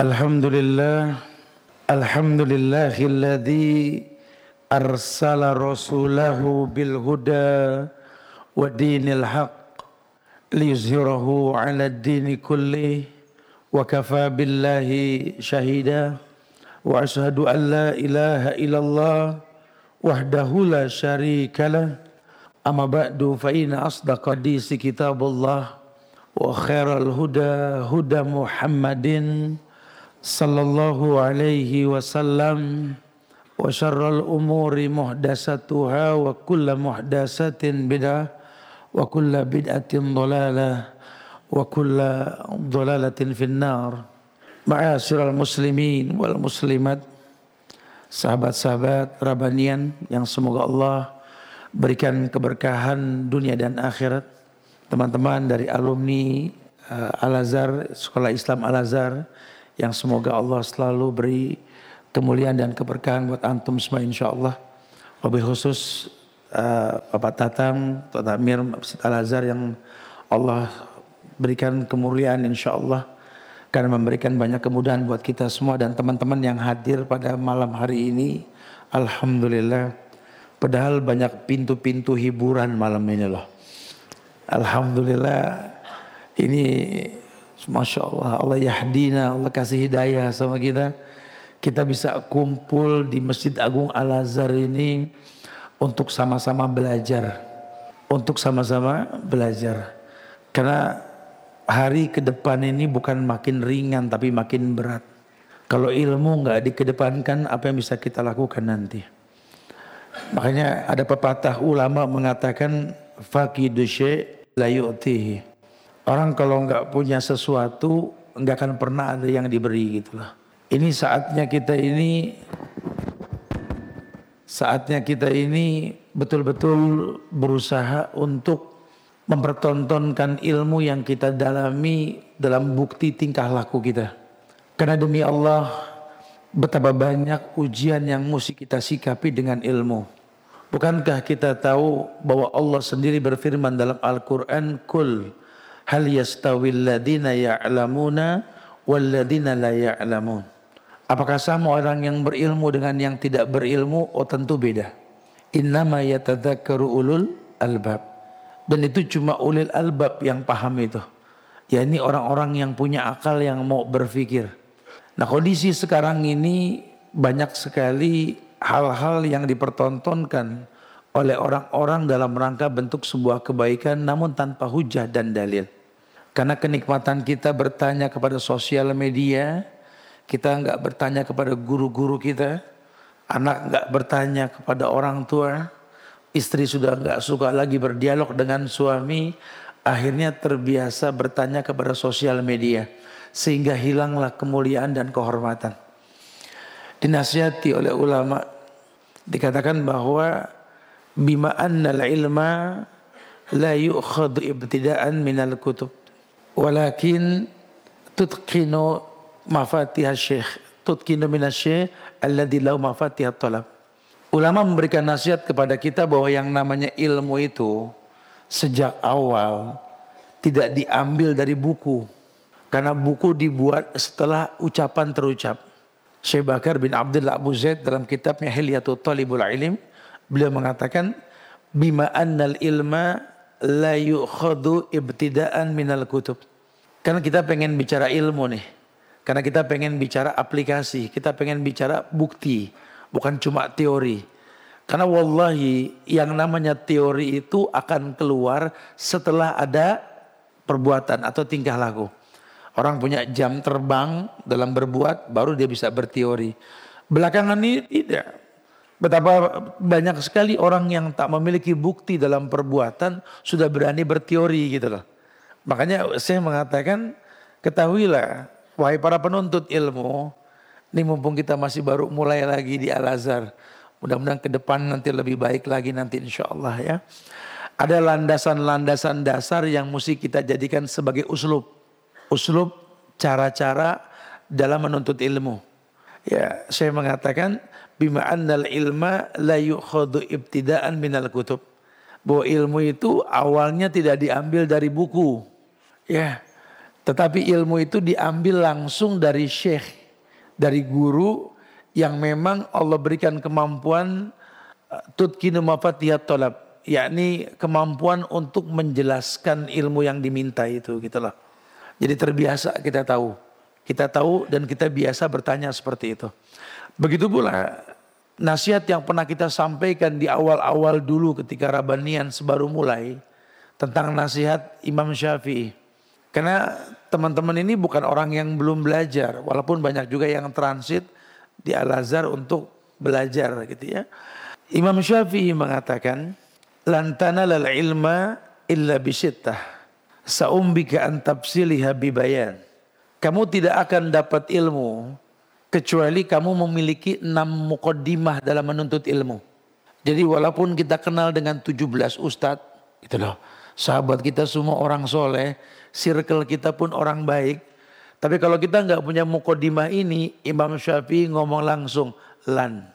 الحمد لله الحمد لله الذي أرسل رسوله بالهدى ودين الحق ليظهره على الدين كله وكفى بالله شهيدا وأشهد أن لا إله إلا الله وحده لا شريك له. أما بعد فإن أصدق الحديث كتاب الله وخير الهدى هدى محمد sallallahu alaihi wasallam wa syarrul umuri muhdasatuha wa kullu muhdasatin bid'ah wa kullu bid'atin dhalalah wa kullu dhalalatin finnar. Ma'asyiral muslimin wal muslimat sahabat-sahabat rabanian yang semoga Allah berikan keberkahan dunia dan akhirat. Teman-teman dari alumni eh, Al Azhar Sekolah Islam Al Azhar yang semoga Allah selalu beri kemuliaan dan keberkahan buat antum semua insya Allah. Lebih khusus uh, Bapak Tatang, Amir Masjid Al-Azhar yang Allah berikan kemuliaan insya Allah karena memberikan banyak kemudahan buat kita semua dan teman-teman yang hadir pada malam hari ini. Alhamdulillah. Padahal banyak pintu-pintu hiburan malam ini loh. Alhamdulillah. Ini Masya Allah, Allah yahdina, Allah kasih hidayah sama kita. Kita bisa kumpul di Masjid Agung Al-Azhar ini untuk sama-sama belajar. Untuk sama-sama belajar. Karena hari ke depan ini bukan makin ringan tapi makin berat. Kalau ilmu nggak dikedepankan apa yang bisa kita lakukan nanti. Makanya ada pepatah ulama mengatakan fakidu syai' la Orang kalau nggak punya sesuatu nggak akan pernah ada yang diberi gitu lah. Ini saatnya kita ini saatnya kita ini betul-betul berusaha untuk mempertontonkan ilmu yang kita dalami dalam bukti tingkah laku kita. Karena demi Allah betapa banyak ujian yang mesti kita sikapi dengan ilmu. Bukankah kita tahu bahwa Allah sendiri berfirman dalam Al-Quran, Kul hal yastawil ladina ya'lamuna wal ladina la ya'lamun. Apakah sama orang yang berilmu dengan yang tidak berilmu? Oh tentu beda. Innama yatadzakkaru ulul albab. Dan itu cuma ulil albab yang paham itu. Ya ini orang-orang yang punya akal yang mau berpikir. Nah kondisi sekarang ini banyak sekali hal-hal yang dipertontonkan oleh orang-orang dalam rangka bentuk sebuah kebaikan namun tanpa hujah dan dalil. Karena kenikmatan kita bertanya kepada sosial media, kita nggak bertanya kepada guru-guru kita, anak nggak bertanya kepada orang tua, istri sudah nggak suka lagi berdialog dengan suami, akhirnya terbiasa bertanya kepada sosial media, sehingga hilanglah kemuliaan dan kehormatan. Dinasihati oleh ulama, dikatakan bahwa bima annal ilma la yu'khadu ibtida'an minal kutub. Walakin tutqinu mafatih syekh. Tutqinu syekh alladhi lau mafatih talab ulama memberikan nasihat kepada kita bahwa yang namanya ilmu itu sejak awal tidak diambil dari buku. Karena buku dibuat setelah ucapan terucap. Syekh Bakar bin Abdullah Abu Zaid dalam kitabnya Hilyatul Talibul Ilim beliau mengatakan bima annal ilma la yu'khadu ibtidaan minal kutub. Karena kita pengen bicara ilmu nih. Karena kita pengen bicara aplikasi, kita pengen bicara bukti, bukan cuma teori. Karena wallahi yang namanya teori itu akan keluar setelah ada perbuatan atau tingkah laku. Orang punya jam terbang dalam berbuat baru dia bisa berteori. Belakangan ini tidak. Betapa banyak sekali orang yang tak memiliki bukti dalam perbuatan sudah berani berteori gitu loh. Makanya saya mengatakan ketahuilah wahai para penuntut ilmu. Ini mumpung kita masih baru mulai lagi di Al-Azhar. Mudah-mudahan ke depan nanti lebih baik lagi nanti insya Allah ya. Ada landasan-landasan dasar yang mesti kita jadikan sebagai uslub. Uslub cara-cara dalam menuntut ilmu. Ya, saya mengatakan bima annal ilma la yukhadu ibtidaan minal kutub. Bahwa ilmu itu awalnya tidak diambil dari buku. Ya, Tetapi ilmu itu diambil langsung dari syekh, dari guru yang memang Allah berikan kemampuan uh, tutkinu mafatiyat tolab, yakni kemampuan untuk menjelaskan ilmu yang diminta itu gitu loh. Jadi terbiasa kita tahu. Kita tahu dan kita biasa bertanya seperti itu. Begitu pula nasihat yang pernah kita sampaikan di awal-awal dulu ketika Rabanian sebaru mulai tentang nasihat Imam Syafi'i. Karena teman-teman ini bukan orang yang belum belajar, walaupun banyak juga yang transit di Al-Azhar untuk belajar gitu ya. Imam Syafi'i mengatakan, lantana lal ilma illa bisittah. Sa'umbika an tafsiliha bibayan. Kamu tidak akan dapat ilmu kecuali kamu memiliki enam mukaddimah dalam menuntut ilmu. Jadi walaupun kita kenal dengan 17 ustadz, gitu loh. Sahabat kita semua orang soleh, circle kita pun orang baik. Tapi kalau kita nggak punya mukodimah ini, Imam Syafi'i ngomong langsung, lan,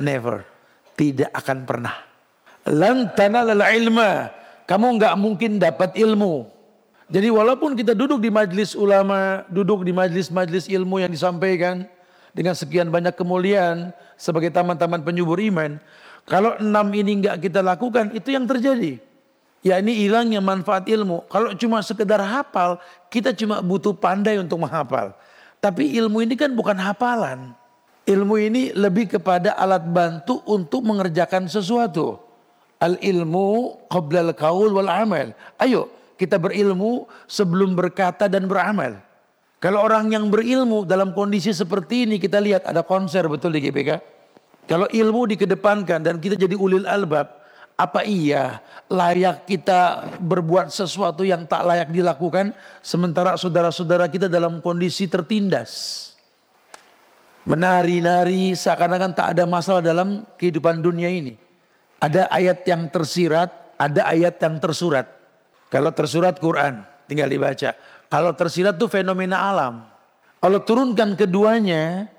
never, tidak akan pernah. Lan tanalal ilma, kamu nggak mungkin dapat ilmu. Jadi walaupun kita duduk di majlis ulama, duduk di majlis-majlis ilmu yang disampaikan dengan sekian banyak kemuliaan sebagai taman-taman penyubur iman, kalau enam ini nggak kita lakukan, itu yang terjadi ya ini hilangnya manfaat ilmu. Kalau cuma sekedar hafal, kita cuma butuh pandai untuk menghafal. Tapi ilmu ini kan bukan hafalan. Ilmu ini lebih kepada alat bantu untuk mengerjakan sesuatu. Al ilmu qoblal kaul wal amal. Ayo kita berilmu sebelum berkata dan beramal. Kalau orang yang berilmu dalam kondisi seperti ini kita lihat ada konser betul di GBK. Kalau ilmu dikedepankan dan kita jadi ulil albab, apa iya layak kita berbuat sesuatu yang tak layak dilakukan sementara saudara-saudara kita dalam kondisi tertindas? Menari-nari seakan-akan tak ada masalah dalam kehidupan dunia ini. Ada ayat yang tersirat, ada ayat yang tersurat. Kalau tersurat Quran, tinggal dibaca. Kalau tersirat itu fenomena alam. Kalau turunkan keduanya,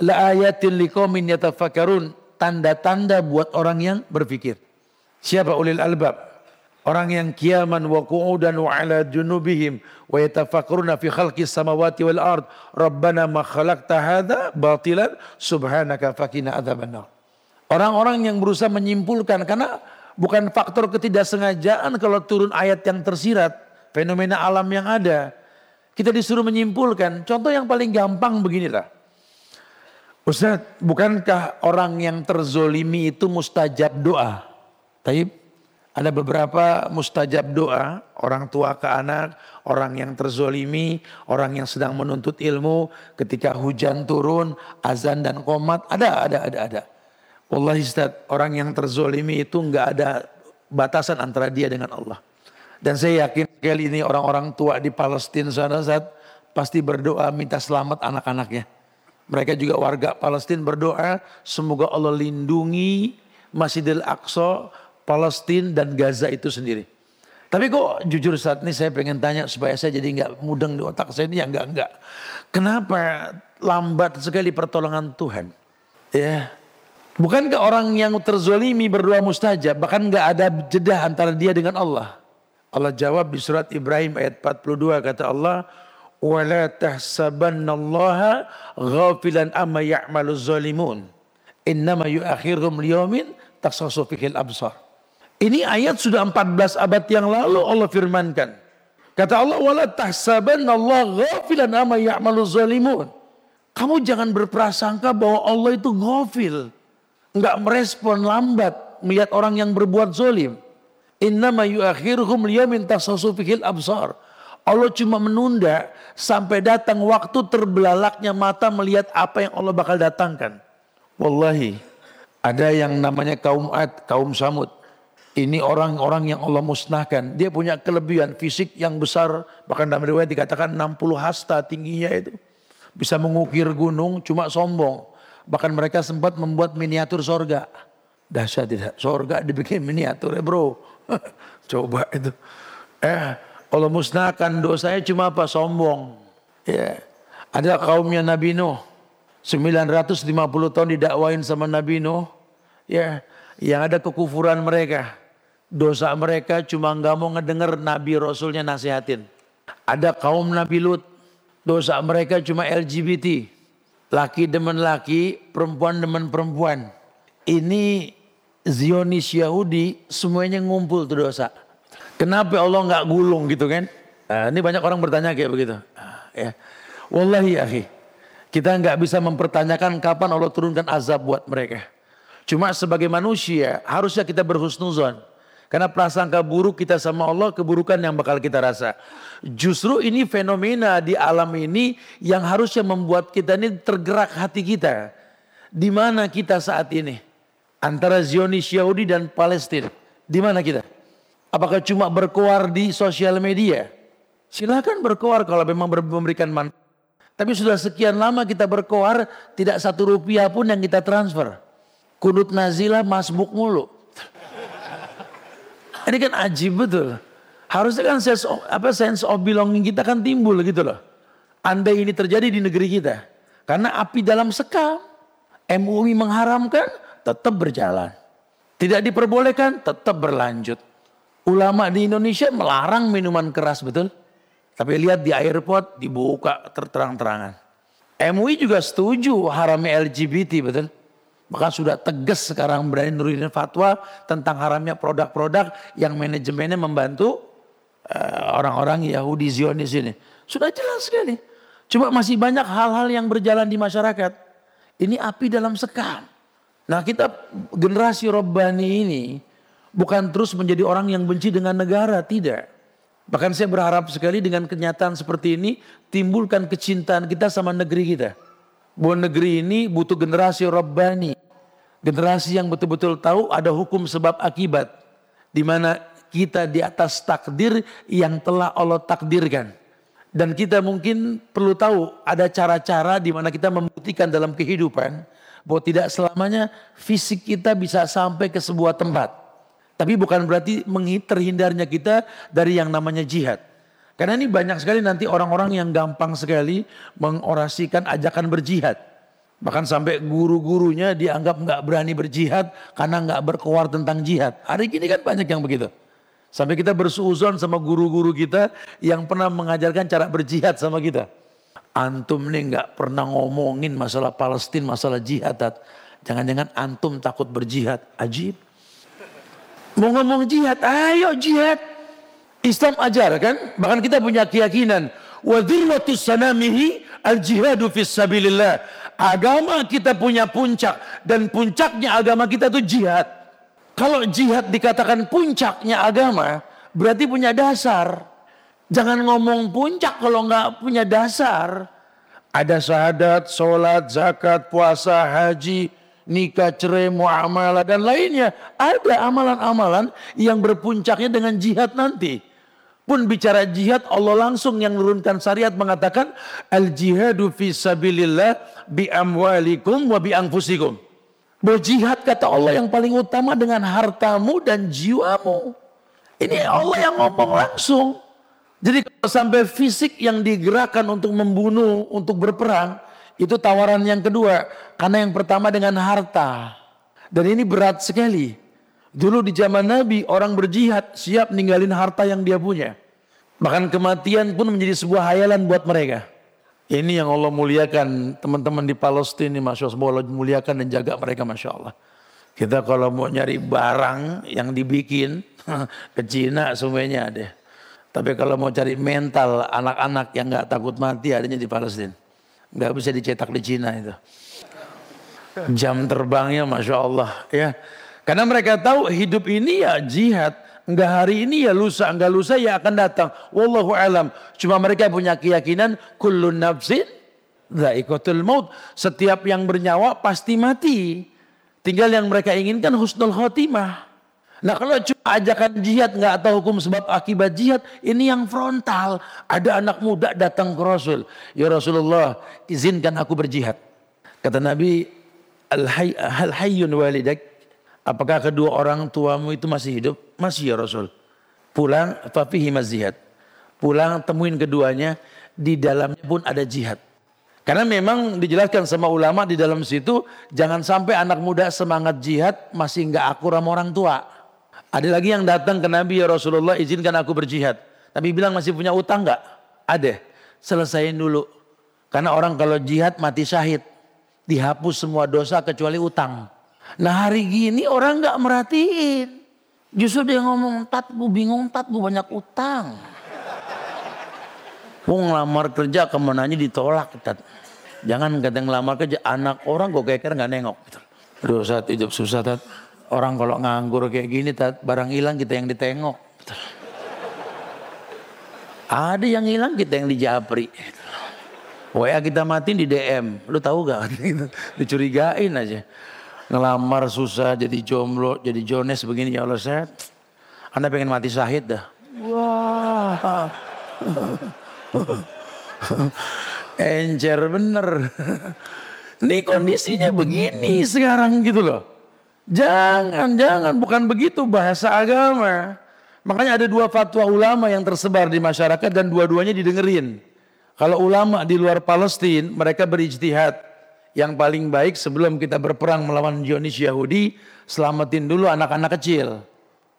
la ayatin liqaumin yatafakkarun, tanda-tanda buat orang yang berpikir. Siapa ulil albab? Orang yang kiaman wa qu'udan wa ala junubihim wa yatafakkaruna fi khalqis samawati wal ard. Rabbana ma khalaqta hadha batilan subhanaka fakina adzabannar. Orang-orang yang berusaha menyimpulkan karena bukan faktor ketidaksengajaan kalau turun ayat yang tersirat, fenomena alam yang ada. Kita disuruh menyimpulkan. Contoh yang paling gampang beginilah. Ustaz, bukankah orang yang terzolimi itu mustajab doa? Tapi ada beberapa mustajab doa, orang tua ke anak, orang yang terzolimi, orang yang sedang menuntut ilmu, ketika hujan turun, azan dan komat, ada, ada, ada, ada. Wallahi Ustaz, orang yang terzolimi itu nggak ada batasan antara dia dengan Allah. Dan saya yakin kali ini orang-orang tua di Palestina sana Ustaz, pasti berdoa minta selamat anak-anaknya. Mereka juga warga Palestina berdoa, semoga Allah lindungi Masjidil Aqsa Palestina dan Gaza itu sendiri. Tapi kok jujur saat ini saya pengen tanya supaya saya jadi nggak mudeng di otak saya ini ya nggak nggak. Kenapa lambat sekali pertolongan Tuhan? Ya, bukankah orang yang terzolimi berdoa mustajab bahkan nggak ada jeda antara dia dengan Allah? Allah jawab di surat Ibrahim ayat 42 kata Allah, "Wala tahsabannallaha ghafilan amma ya'malu zalimun. Innama yu'akhiruhum liyaumin takhsasu fihil absar." Ini ayat sudah 14 abad yang lalu Allah firmankan. Kata Allah, "Wala Allah ghafilan amma ya'malu zalimun." Kamu jangan berprasangka bahwa Allah itu ghafil. Enggak merespon lambat melihat orang yang berbuat zalim. Innama yu'akhiruhum liyamin tasasu fihil absar. Allah cuma menunda sampai datang waktu terbelalaknya mata melihat apa yang Allah bakal datangkan. Wallahi, ada yang namanya kaum Ad, kaum Samud. Ini orang-orang yang Allah musnahkan. Dia punya kelebihan fisik yang besar. Bahkan dalam riwayat dikatakan 60 hasta tingginya itu. Bisa mengukir gunung cuma sombong. Bahkan mereka sempat membuat miniatur sorga. Dahsyat tidak. Sorga dibikin miniatur ya bro. Coba itu. Eh Allah musnahkan dosanya cuma apa? Sombong. Ya. Ada kaumnya Nabi Nuh. 950 tahun didakwain sama Nabi Nuh. Ya, yang ada kekufuran mereka dosa mereka cuma nggak mau ngedenger Nabi Rasulnya nasihatin. Ada kaum Nabi Lut. Dosa mereka cuma LGBT. Laki demen laki, perempuan demen perempuan. Ini Zionis Yahudi semuanya ngumpul tuh dosa. Kenapa Allah nggak gulung gitu kan? Nah, ini banyak orang bertanya kayak begitu. Nah, ya. Wallahi akhi. Kita nggak bisa mempertanyakan kapan Allah turunkan azab buat mereka. Cuma sebagai manusia harusnya kita berhusnuzon. Karena prasangka buruk kita sama Allah keburukan yang bakal kita rasa. Justru ini fenomena di alam ini yang harusnya membuat kita ini tergerak hati kita. Di mana kita saat ini? Antara Zionis Yahudi dan Palestina. Di mana kita? Apakah cuma berkuar di sosial media? Silahkan berkuar kalau memang memberikan manfaat. Tapi sudah sekian lama kita berkoar, tidak satu rupiah pun yang kita transfer. Kunut nazilah masbuk mulu. Ini kan ajib betul. Harusnya kan sense of, apa sense of belonging kita kan timbul gitu loh. Andai ini terjadi di negeri kita. Karena api dalam sekam. MUI mengharamkan, tetap berjalan. Tidak diperbolehkan, tetap berlanjut. Ulama di Indonesia melarang minuman keras, betul? Tapi lihat di airport dibuka terang-terangan. MUI juga setuju haramnya LGBT betul. Bahkan sudah tegas sekarang berani nurunin fatwa tentang haramnya produk-produk yang manajemennya membantu uh, orang-orang Yahudi Zionis ini. Sudah jelas sekali. Cuma masih banyak hal-hal yang berjalan di masyarakat. Ini api dalam sekam. Nah kita generasi Robbani ini bukan terus menjadi orang yang benci dengan negara, tidak. Bahkan saya berharap sekali dengan kenyataan seperti ini timbulkan kecintaan kita sama negeri kita. Bahwa negeri ini butuh generasi Rabbani. Generasi yang betul-betul tahu ada hukum sebab akibat. Di mana kita di atas takdir yang telah Allah takdirkan. Dan kita mungkin perlu tahu ada cara-cara di mana kita membuktikan dalam kehidupan bahwa tidak selamanya fisik kita bisa sampai ke sebuah tempat. Tapi bukan berarti terhindarnya kita dari yang namanya jihad. Karena ini banyak sekali nanti orang-orang yang gampang sekali mengorasikan ajakan berjihad. Bahkan sampai guru-gurunya dianggap nggak berani berjihad karena nggak berkuar tentang jihad. Hari ini kan banyak yang begitu. Sampai kita bersuuzon sama guru-guru kita yang pernah mengajarkan cara berjihad sama kita. Antum nih nggak pernah ngomongin masalah Palestina, masalah jihad. Jangan-jangan antum takut berjihad. Ajib. Mau ngomong jihad, ayo jihad. Islam ajar kan, bahkan kita punya keyakinan. Wa sanamihi al-jihadu fis sabilillah. Agama kita punya puncak dan puncaknya agama kita itu jihad. Kalau jihad dikatakan puncaknya agama, berarti punya dasar. Jangan ngomong puncak kalau nggak punya dasar. Ada syahadat, sholat, zakat, puasa, haji, nikah, cerai, muamalah dan lainnya. Ada amalan-amalan yang berpuncaknya dengan jihad nanti. Pun bicara jihad Allah langsung yang menurunkan syariat mengatakan al jihadu fi sabilillah bi amwalikum wa bi anfusikum. Berjihad kata Allah yang paling utama dengan hartamu dan jiwamu. Ini Allah yang ngomong langsung. Jadi kalau sampai fisik yang digerakkan untuk membunuh, untuk berperang, itu tawaran yang kedua. Karena yang pertama dengan harta. Dan ini berat sekali. Dulu di zaman Nabi orang berjihad siap ninggalin harta yang dia punya. Bahkan kematian pun menjadi sebuah hayalan buat mereka. Ini yang Allah muliakan teman-teman di Palestina. Masya Allah muliakan dan jaga mereka Masya Allah. Kita kalau mau nyari barang yang dibikin ke Cina semuanya ada. Tapi kalau mau cari mental anak-anak yang gak takut mati adanya di Palestina nggak bisa dicetak di Cina itu. Jam terbangnya Masya Allah ya. Karena mereka tahu hidup ini ya jihad. Enggak hari ini ya lusa, enggak lusa ya akan datang. Wallahu alam. Cuma mereka punya keyakinan kullu nafsin dha'iqatul maut. Setiap yang bernyawa pasti mati. Tinggal yang mereka inginkan husnul khotimah. Nah kalau cuma ajakan jihad nggak tahu hukum sebab akibat jihad ini yang frontal. Ada anak muda datang ke Rasul. Ya Rasulullah izinkan aku berjihad. Kata Nabi al hayyun walidak. Apakah kedua orang tuamu itu masih hidup? Masih ya Rasul. Pulang fafihi mazihad. Pulang temuin keduanya. Di dalamnya pun ada jihad. Karena memang dijelaskan sama ulama di dalam situ. Jangan sampai anak muda semangat jihad masih nggak akur sama orang tua. Ada lagi yang datang ke Nabi ya Rasulullah izinkan aku berjihad. Nabi bilang masih punya utang nggak? Ada. Selesaiin dulu. Karena orang kalau jihad mati syahid. Dihapus semua dosa kecuali utang. Nah hari gini orang nggak merhatiin. Justru dia ngomong, tat gue bingung, tat gue banyak utang. Gue ngelamar kerja kemenanya ditolak. Tat. Jangan kata ngelamar kerja, anak orang gue kayak nggak nengok. Gitu. Saat hidup susah tat. Orang kalau nganggur kayak gini barang hilang kita yang ditengok. Gitu. Ada yang hilang kita yang dijapri. WA kita mati di DM. Lu tahu gak? Dicurigain aja. Ngelamar susah, jadi jomblo, jadi jones begini ya Allah saya. Anda pengen mati syahid dah. Wah. Encer bener. Ini kondisinya begini sekarang gitu loh. Jangan, jangan. Bukan begitu bahasa agama. Makanya ada dua fatwa ulama yang tersebar di masyarakat dan dua-duanya didengerin. Kalau ulama di luar Palestina mereka berijtihad. Yang paling baik sebelum kita berperang melawan Zionis Yahudi, selamatin dulu anak-anak kecil,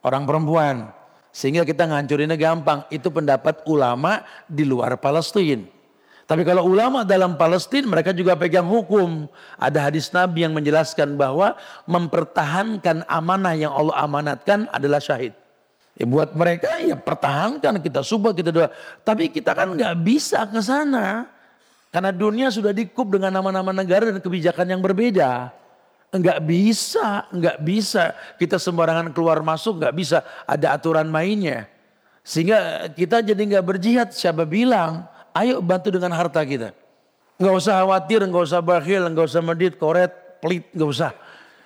orang perempuan. Sehingga kita ngancurinnya gampang. Itu pendapat ulama di luar Palestina. Tapi kalau ulama dalam Palestina mereka juga pegang hukum. Ada hadis Nabi yang menjelaskan bahwa mempertahankan amanah yang Allah amanatkan adalah syahid. Ya buat mereka ya pertahankan kita subuh kita doa. Tapi kita kan nggak bisa ke sana. Karena dunia sudah dikup dengan nama-nama negara dan kebijakan yang berbeda. Enggak bisa, enggak bisa. Kita sembarangan keluar masuk, enggak bisa. Ada aturan mainnya. Sehingga kita jadi enggak berjihad. Siapa bilang, ayo bantu dengan harta kita. Enggak usah khawatir, enggak usah bakhil, enggak usah medit, koret, pelit, enggak usah.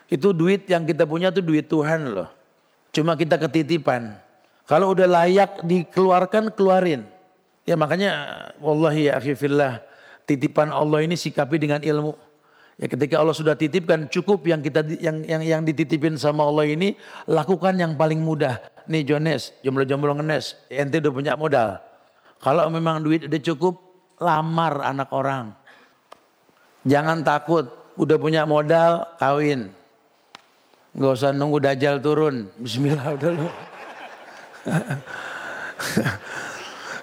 Itu duit yang kita punya itu duit Tuhan loh. Cuma kita ketitipan. Kalau udah layak dikeluarkan, keluarin. Ya makanya, wallahi ya akhifillah, titipan Allah ini sikapi dengan ilmu. Ya ketika Allah sudah titipkan cukup yang kita yang yang yang dititipin sama Allah ini lakukan yang paling mudah. Nih Jones, jomblo-jomblo ngenes, ente udah punya modal. Kalau memang duit udah cukup, lamar anak orang. Jangan takut, udah punya modal, kawin. Gak usah nunggu dajjal turun. Bismillah udah lu.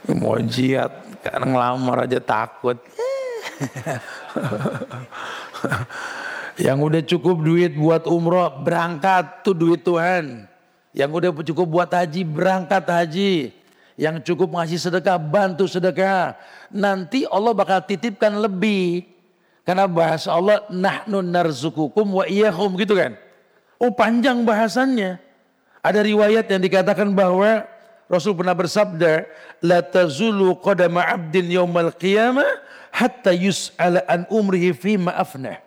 Mau jihad, karena ngelamar aja takut. Yang udah cukup duit buat umroh, berangkat tuh duit Tuhan. Yang udah cukup buat haji, berangkat haji. Yang cukup ngasih sedekah, bantu sedekah. Nanti Allah bakal titipkan lebih. Karena bahasa Allah, nahnu narzukukum wa iyahum gitu kan. Oh panjang bahasannya. Ada riwayat yang dikatakan bahwa Rasul pernah bersabda, La tazulu qadama abdin yawmal qiyamah hatta yus'ala an umrihi fima afnah.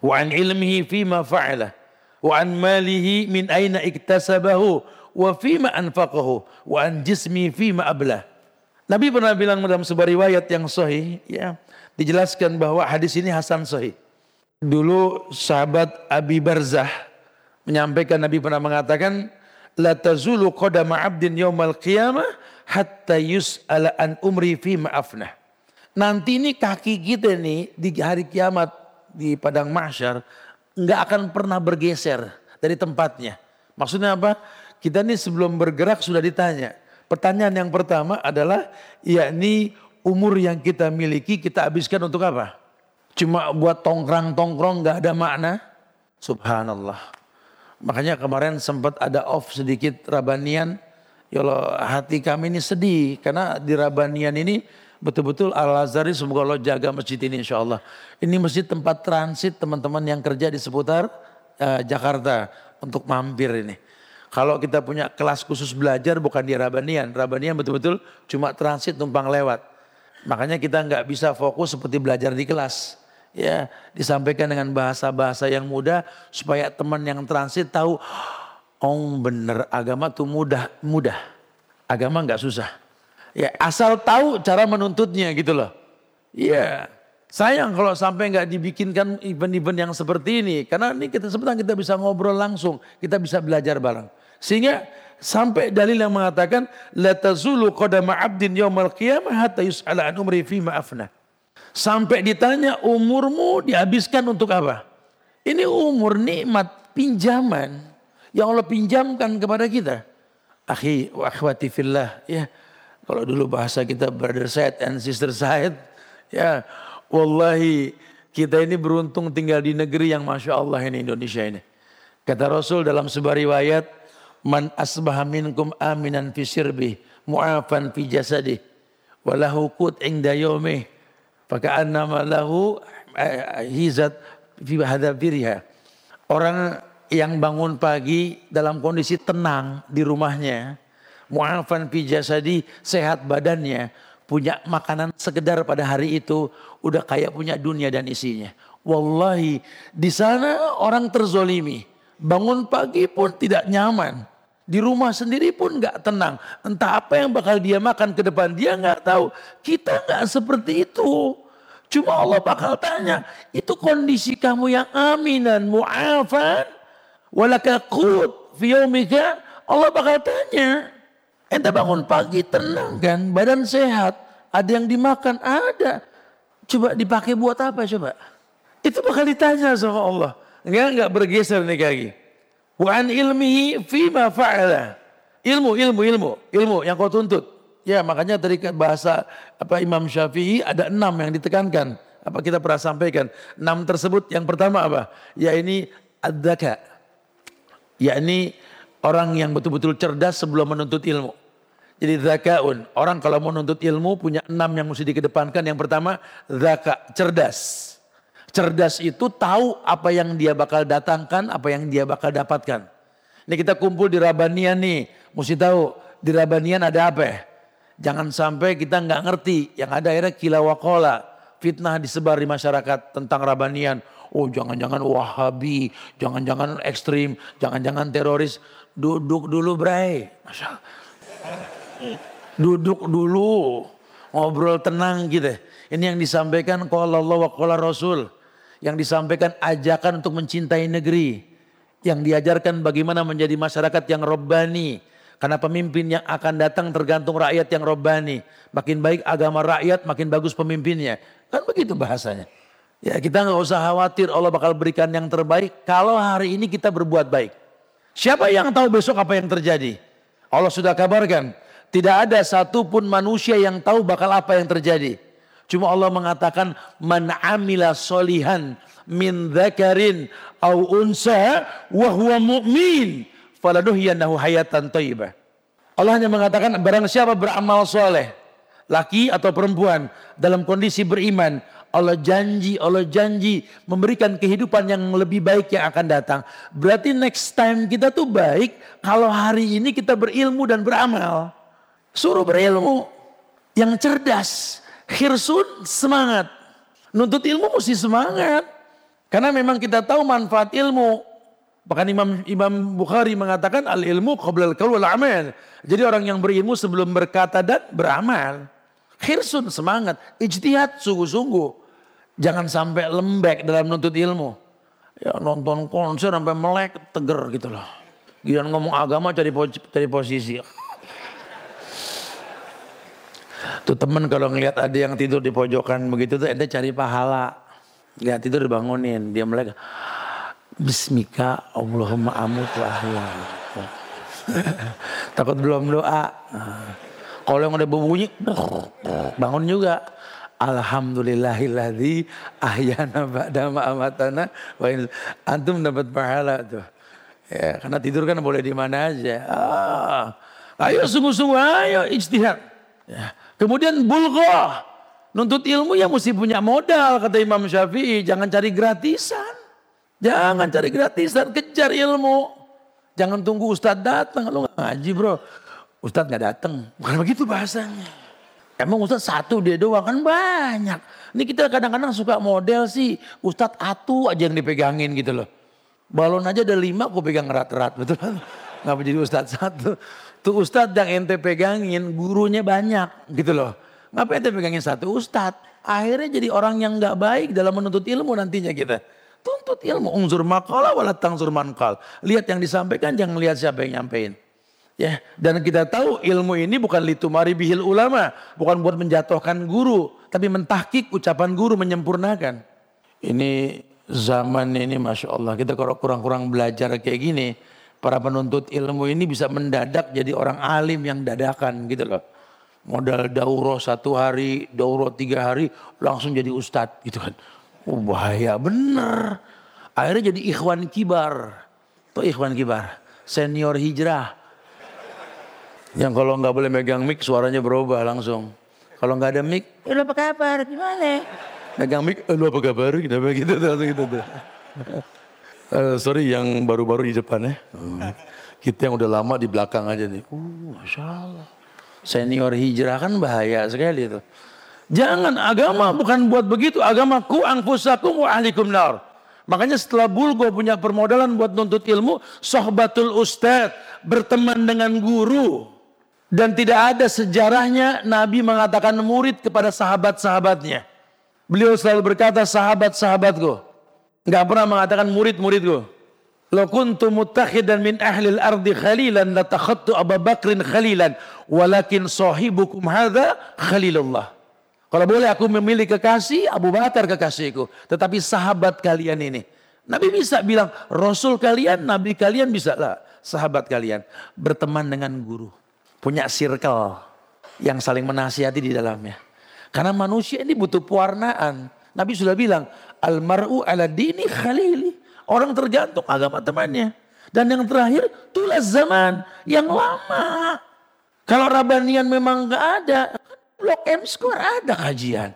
Wa an ilmihi fima fa'alah. Wa an malihi min aina iktasabahu. Wa fima anfaqahu. Wa an jismi fima ablah. Nabi pernah bilang dalam sebuah riwayat yang sahih, ya, dijelaskan bahwa hadis ini hasan sahih. Dulu sahabat Abi Barzah menyampaikan Nabi pernah mengatakan la tazulu qadama 'abdin yaumal qiyamah hatta yus'ala an umri fi ma'afnah. Nanti ini kaki kita nih di hari kiamat di padang mahsyar nggak akan pernah bergeser dari tempatnya. Maksudnya apa? Kita nih sebelum bergerak sudah ditanya. Pertanyaan yang pertama adalah yakni umur yang kita miliki kita habiskan untuk apa? Cuma buat tongkrang-tongkrong nggak ada makna? Subhanallah. Makanya kemarin sempat ada off sedikit Rabanian. Ya Allah hati kami ini sedih karena di Rabanian ini betul-betul Al-Azhari semoga Allah jaga masjid ini insya Allah. Ini masjid tempat transit teman-teman yang kerja di seputar uh, Jakarta untuk mampir ini. Kalau kita punya kelas khusus belajar bukan di Rabanian. Rabanian betul-betul cuma transit numpang lewat. Makanya kita nggak bisa fokus seperti belajar di kelas. Ya disampaikan dengan bahasa-bahasa yang mudah supaya teman yang transit tahu oh bener agama tuh mudah. Mudah. Agama nggak susah. Ya asal tahu cara menuntutnya gitu loh. Ya sayang kalau sampai nggak dibikinkan event-event yang seperti ini. Karena ini kita sebentar kita bisa ngobrol langsung. Kita bisa belajar bareng sehingga sampai dalil yang mengatakan la tazulu qadama 'abdin yaumal qiyamah hatta yus'ala an umri fi ma Sampai ditanya umurmu dihabiskan untuk apa? Ini umur nikmat pinjaman yang Allah pinjamkan kepada kita. Akhi wa akhwati fillah ya. Kalau dulu bahasa kita brother side and sister side. Ya wallahi kita ini beruntung tinggal di negeri yang Masya Allah ini Indonesia ini. Kata Rasul dalam sebuah riwayat. Man asbaha minkum aminan fi sirbi mu'afan fi jasadih. Walahu kut ingda yomih. Faka'annama lahu eh, hizat fi hadabiriha. Orang yang bangun pagi dalam kondisi tenang di rumahnya mu'afan fi jasadi, sehat badannya, punya makanan sekedar pada hari itu, udah kayak punya dunia dan isinya. Wallahi, di sana orang terzolimi. Bangun pagi pun tidak nyaman. Di rumah sendiri pun nggak tenang. Entah apa yang bakal dia makan ke depan, dia nggak tahu. Kita nggak seperti itu. Cuma Allah bakal tanya, itu kondisi kamu yang aminan, mu'afan, walaka qut fi Allah bakal tanya. Ente bangun pagi tenang kan, badan sehat, ada yang dimakan, ada. Coba dipakai buat apa coba? Itu bakal ditanya sama Allah. Enggak enggak bergeser nih kaki. Wa an ilmihi fima fa'ala. Ilmu, ilmu, ilmu, ilmu yang kau tuntut. Ya makanya tadi bahasa apa Imam Syafi'i ada enam yang ditekankan. Apa kita pernah sampaikan. Enam tersebut yang pertama apa? Ya ini ad-daka. Ya ini orang yang betul-betul cerdas sebelum menuntut ilmu. Jadi zakaun. Orang kalau mau nuntut ilmu punya enam yang mesti dikedepankan. Yang pertama zaka, cerdas. Cerdas itu tahu apa yang dia bakal datangkan, apa yang dia bakal dapatkan. Ini kita kumpul di Rabanian nih. Mesti tahu di Rabanian ada apa ya? Jangan sampai kita nggak ngerti. Yang ada akhirnya kilawakola. Fitnah disebar di masyarakat tentang Rabanian. Oh jangan-jangan wahabi, jangan-jangan ekstrim, jangan-jangan teroris. Duduk dulu bray. Masya. Duduk dulu, ngobrol tenang gitu. Ini yang disampaikan kalau Allah wa Rasul. Yang disampaikan ajakan untuk mencintai negeri. Yang diajarkan bagaimana menjadi masyarakat yang robbani. Karena pemimpin yang akan datang tergantung rakyat yang robbani. Makin baik agama rakyat, makin bagus pemimpinnya. Kan begitu bahasanya. Ya kita nggak usah khawatir Allah bakal berikan yang terbaik kalau hari ini kita berbuat baik. Siapa yang tahu besok apa yang terjadi? Allah sudah kabarkan tidak ada satupun manusia yang tahu bakal apa yang terjadi. Cuma Allah mengatakan man amila solihan min dzakarin au unsa wa huwa mu'min hayatan thayyibah. Allah hanya mengatakan barang siapa beramal soleh, laki atau perempuan dalam kondisi beriman, Allah janji, Allah janji memberikan kehidupan yang lebih baik yang akan datang. Berarti next time kita tuh baik kalau hari ini kita berilmu dan beramal. Suruh berilmu. Yang cerdas. Khirsun semangat. Nuntut ilmu mesti semangat. Karena memang kita tahu manfaat ilmu. Bahkan Imam Imam Bukhari mengatakan al ilmu qabla al wal amal. Jadi orang yang berilmu sebelum berkata dan beramal. Khirsun semangat, ijtihad sungguh-sungguh. Jangan sampai lembek dalam nuntut ilmu. Ya nonton konser sampai melek teger gitu loh. Giliran ngomong agama cari, cari posisi. Tuh temen kalau ngelihat ada yang tidur di pojokan begitu tuh ente cari pahala. Lihat tidur dibangunin, dia melek. Bismika Allahumma amut ya. Takut belum doa. Kalau yang udah berbunyi, bangun juga. Alhamdulillahilladzi ahyana ba'da ma'amatana. Antum dapat pahala tuh. Ya, karena tidur kan boleh di mana aja. Ah, ayo sungguh-sungguh, ayo ijtihad. Ya. Kemudian bulghah. Nuntut ilmu ya mesti punya modal kata Imam Syafi'i. Jangan cari gratisan. Jangan cari gratisan, kejar ilmu. Jangan tunggu ustadz datang. Lu gak ngaji bro. Ustadz gak datang. Bukan begitu bahasanya. Emang ustadz satu dia doang kan banyak. Ini kita kadang-kadang suka model sih. Ustadz atu aja yang dipegangin gitu loh. Balon aja ada lima aku pegang erat-erat. Betul kan? Ngapa jadi ustadz satu. Tuh ustadz yang ente pegangin gurunya banyak gitu loh. Ngapa ente pegangin satu ustadz? Akhirnya jadi orang yang gak baik dalam menuntut ilmu nantinya kita. Tuntut ilmu. Ungzur makalah walat tangzur mankal. Lihat yang disampaikan jangan lihat siapa yang nyampein. Ya, dan kita tahu ilmu ini bukan litumari bihil ulama, bukan buat menjatuhkan guru, tapi mentahkik ucapan guru menyempurnakan. Ini zaman ini masya Allah kita kalau kurang-kurang belajar kayak gini, para penuntut ilmu ini bisa mendadak jadi orang alim yang dadakan gitu loh. Modal daurah satu hari, daurah tiga hari, langsung jadi ustadz gitu kan. Oh bahaya bener. Akhirnya jadi ikhwan kibar. Tuh ikhwan kibar, senior hijrah. Yang kalau nggak boleh megang mic suaranya berubah langsung. Kalau nggak ada mic, ya apa kabar, gimana? Megang mic, lu apa kabar, gitu, gitu, gitu, gitu. Uh, sorry yang baru-baru di depan ya. Kita yang udah lama di belakang aja nih. Uh, Masya Allah. Senior hijrah kan bahaya sekali itu. Jangan agama bukan buat begitu. Agama ku angfusakum wa ahlikum nar. Makanya setelah Bulgo punya permodalan buat nuntut ilmu, sohbatul ustad, berteman dengan guru. Dan tidak ada sejarahnya Nabi mengatakan murid kepada sahabat-sahabatnya. Beliau selalu berkata sahabat-sahabatku. Enggak pernah mengatakan murid-muridku. Lo kuntu mutakhidan min ahlil ardi khalilan la takhattu Abu Bakrin khalilan. Walakin sahibukum hadha khalilullah. Kalau boleh aku memilih kekasih, Abu Bakar kekasihku. Tetapi sahabat kalian ini. Nabi bisa bilang, Rasul kalian, Nabi kalian bisa lah. Sahabat kalian. Berteman dengan guru. Punya circle yang saling menasihati di dalamnya. Karena manusia ini butuh pewarnaan. Nabi sudah bilang, Almaru ala dini khalili. Orang tergantung agama temannya. Dan yang terakhir, tulas zaman yang lama. Kalau Rabanian memang nggak ada, Blok M Square ada kajian.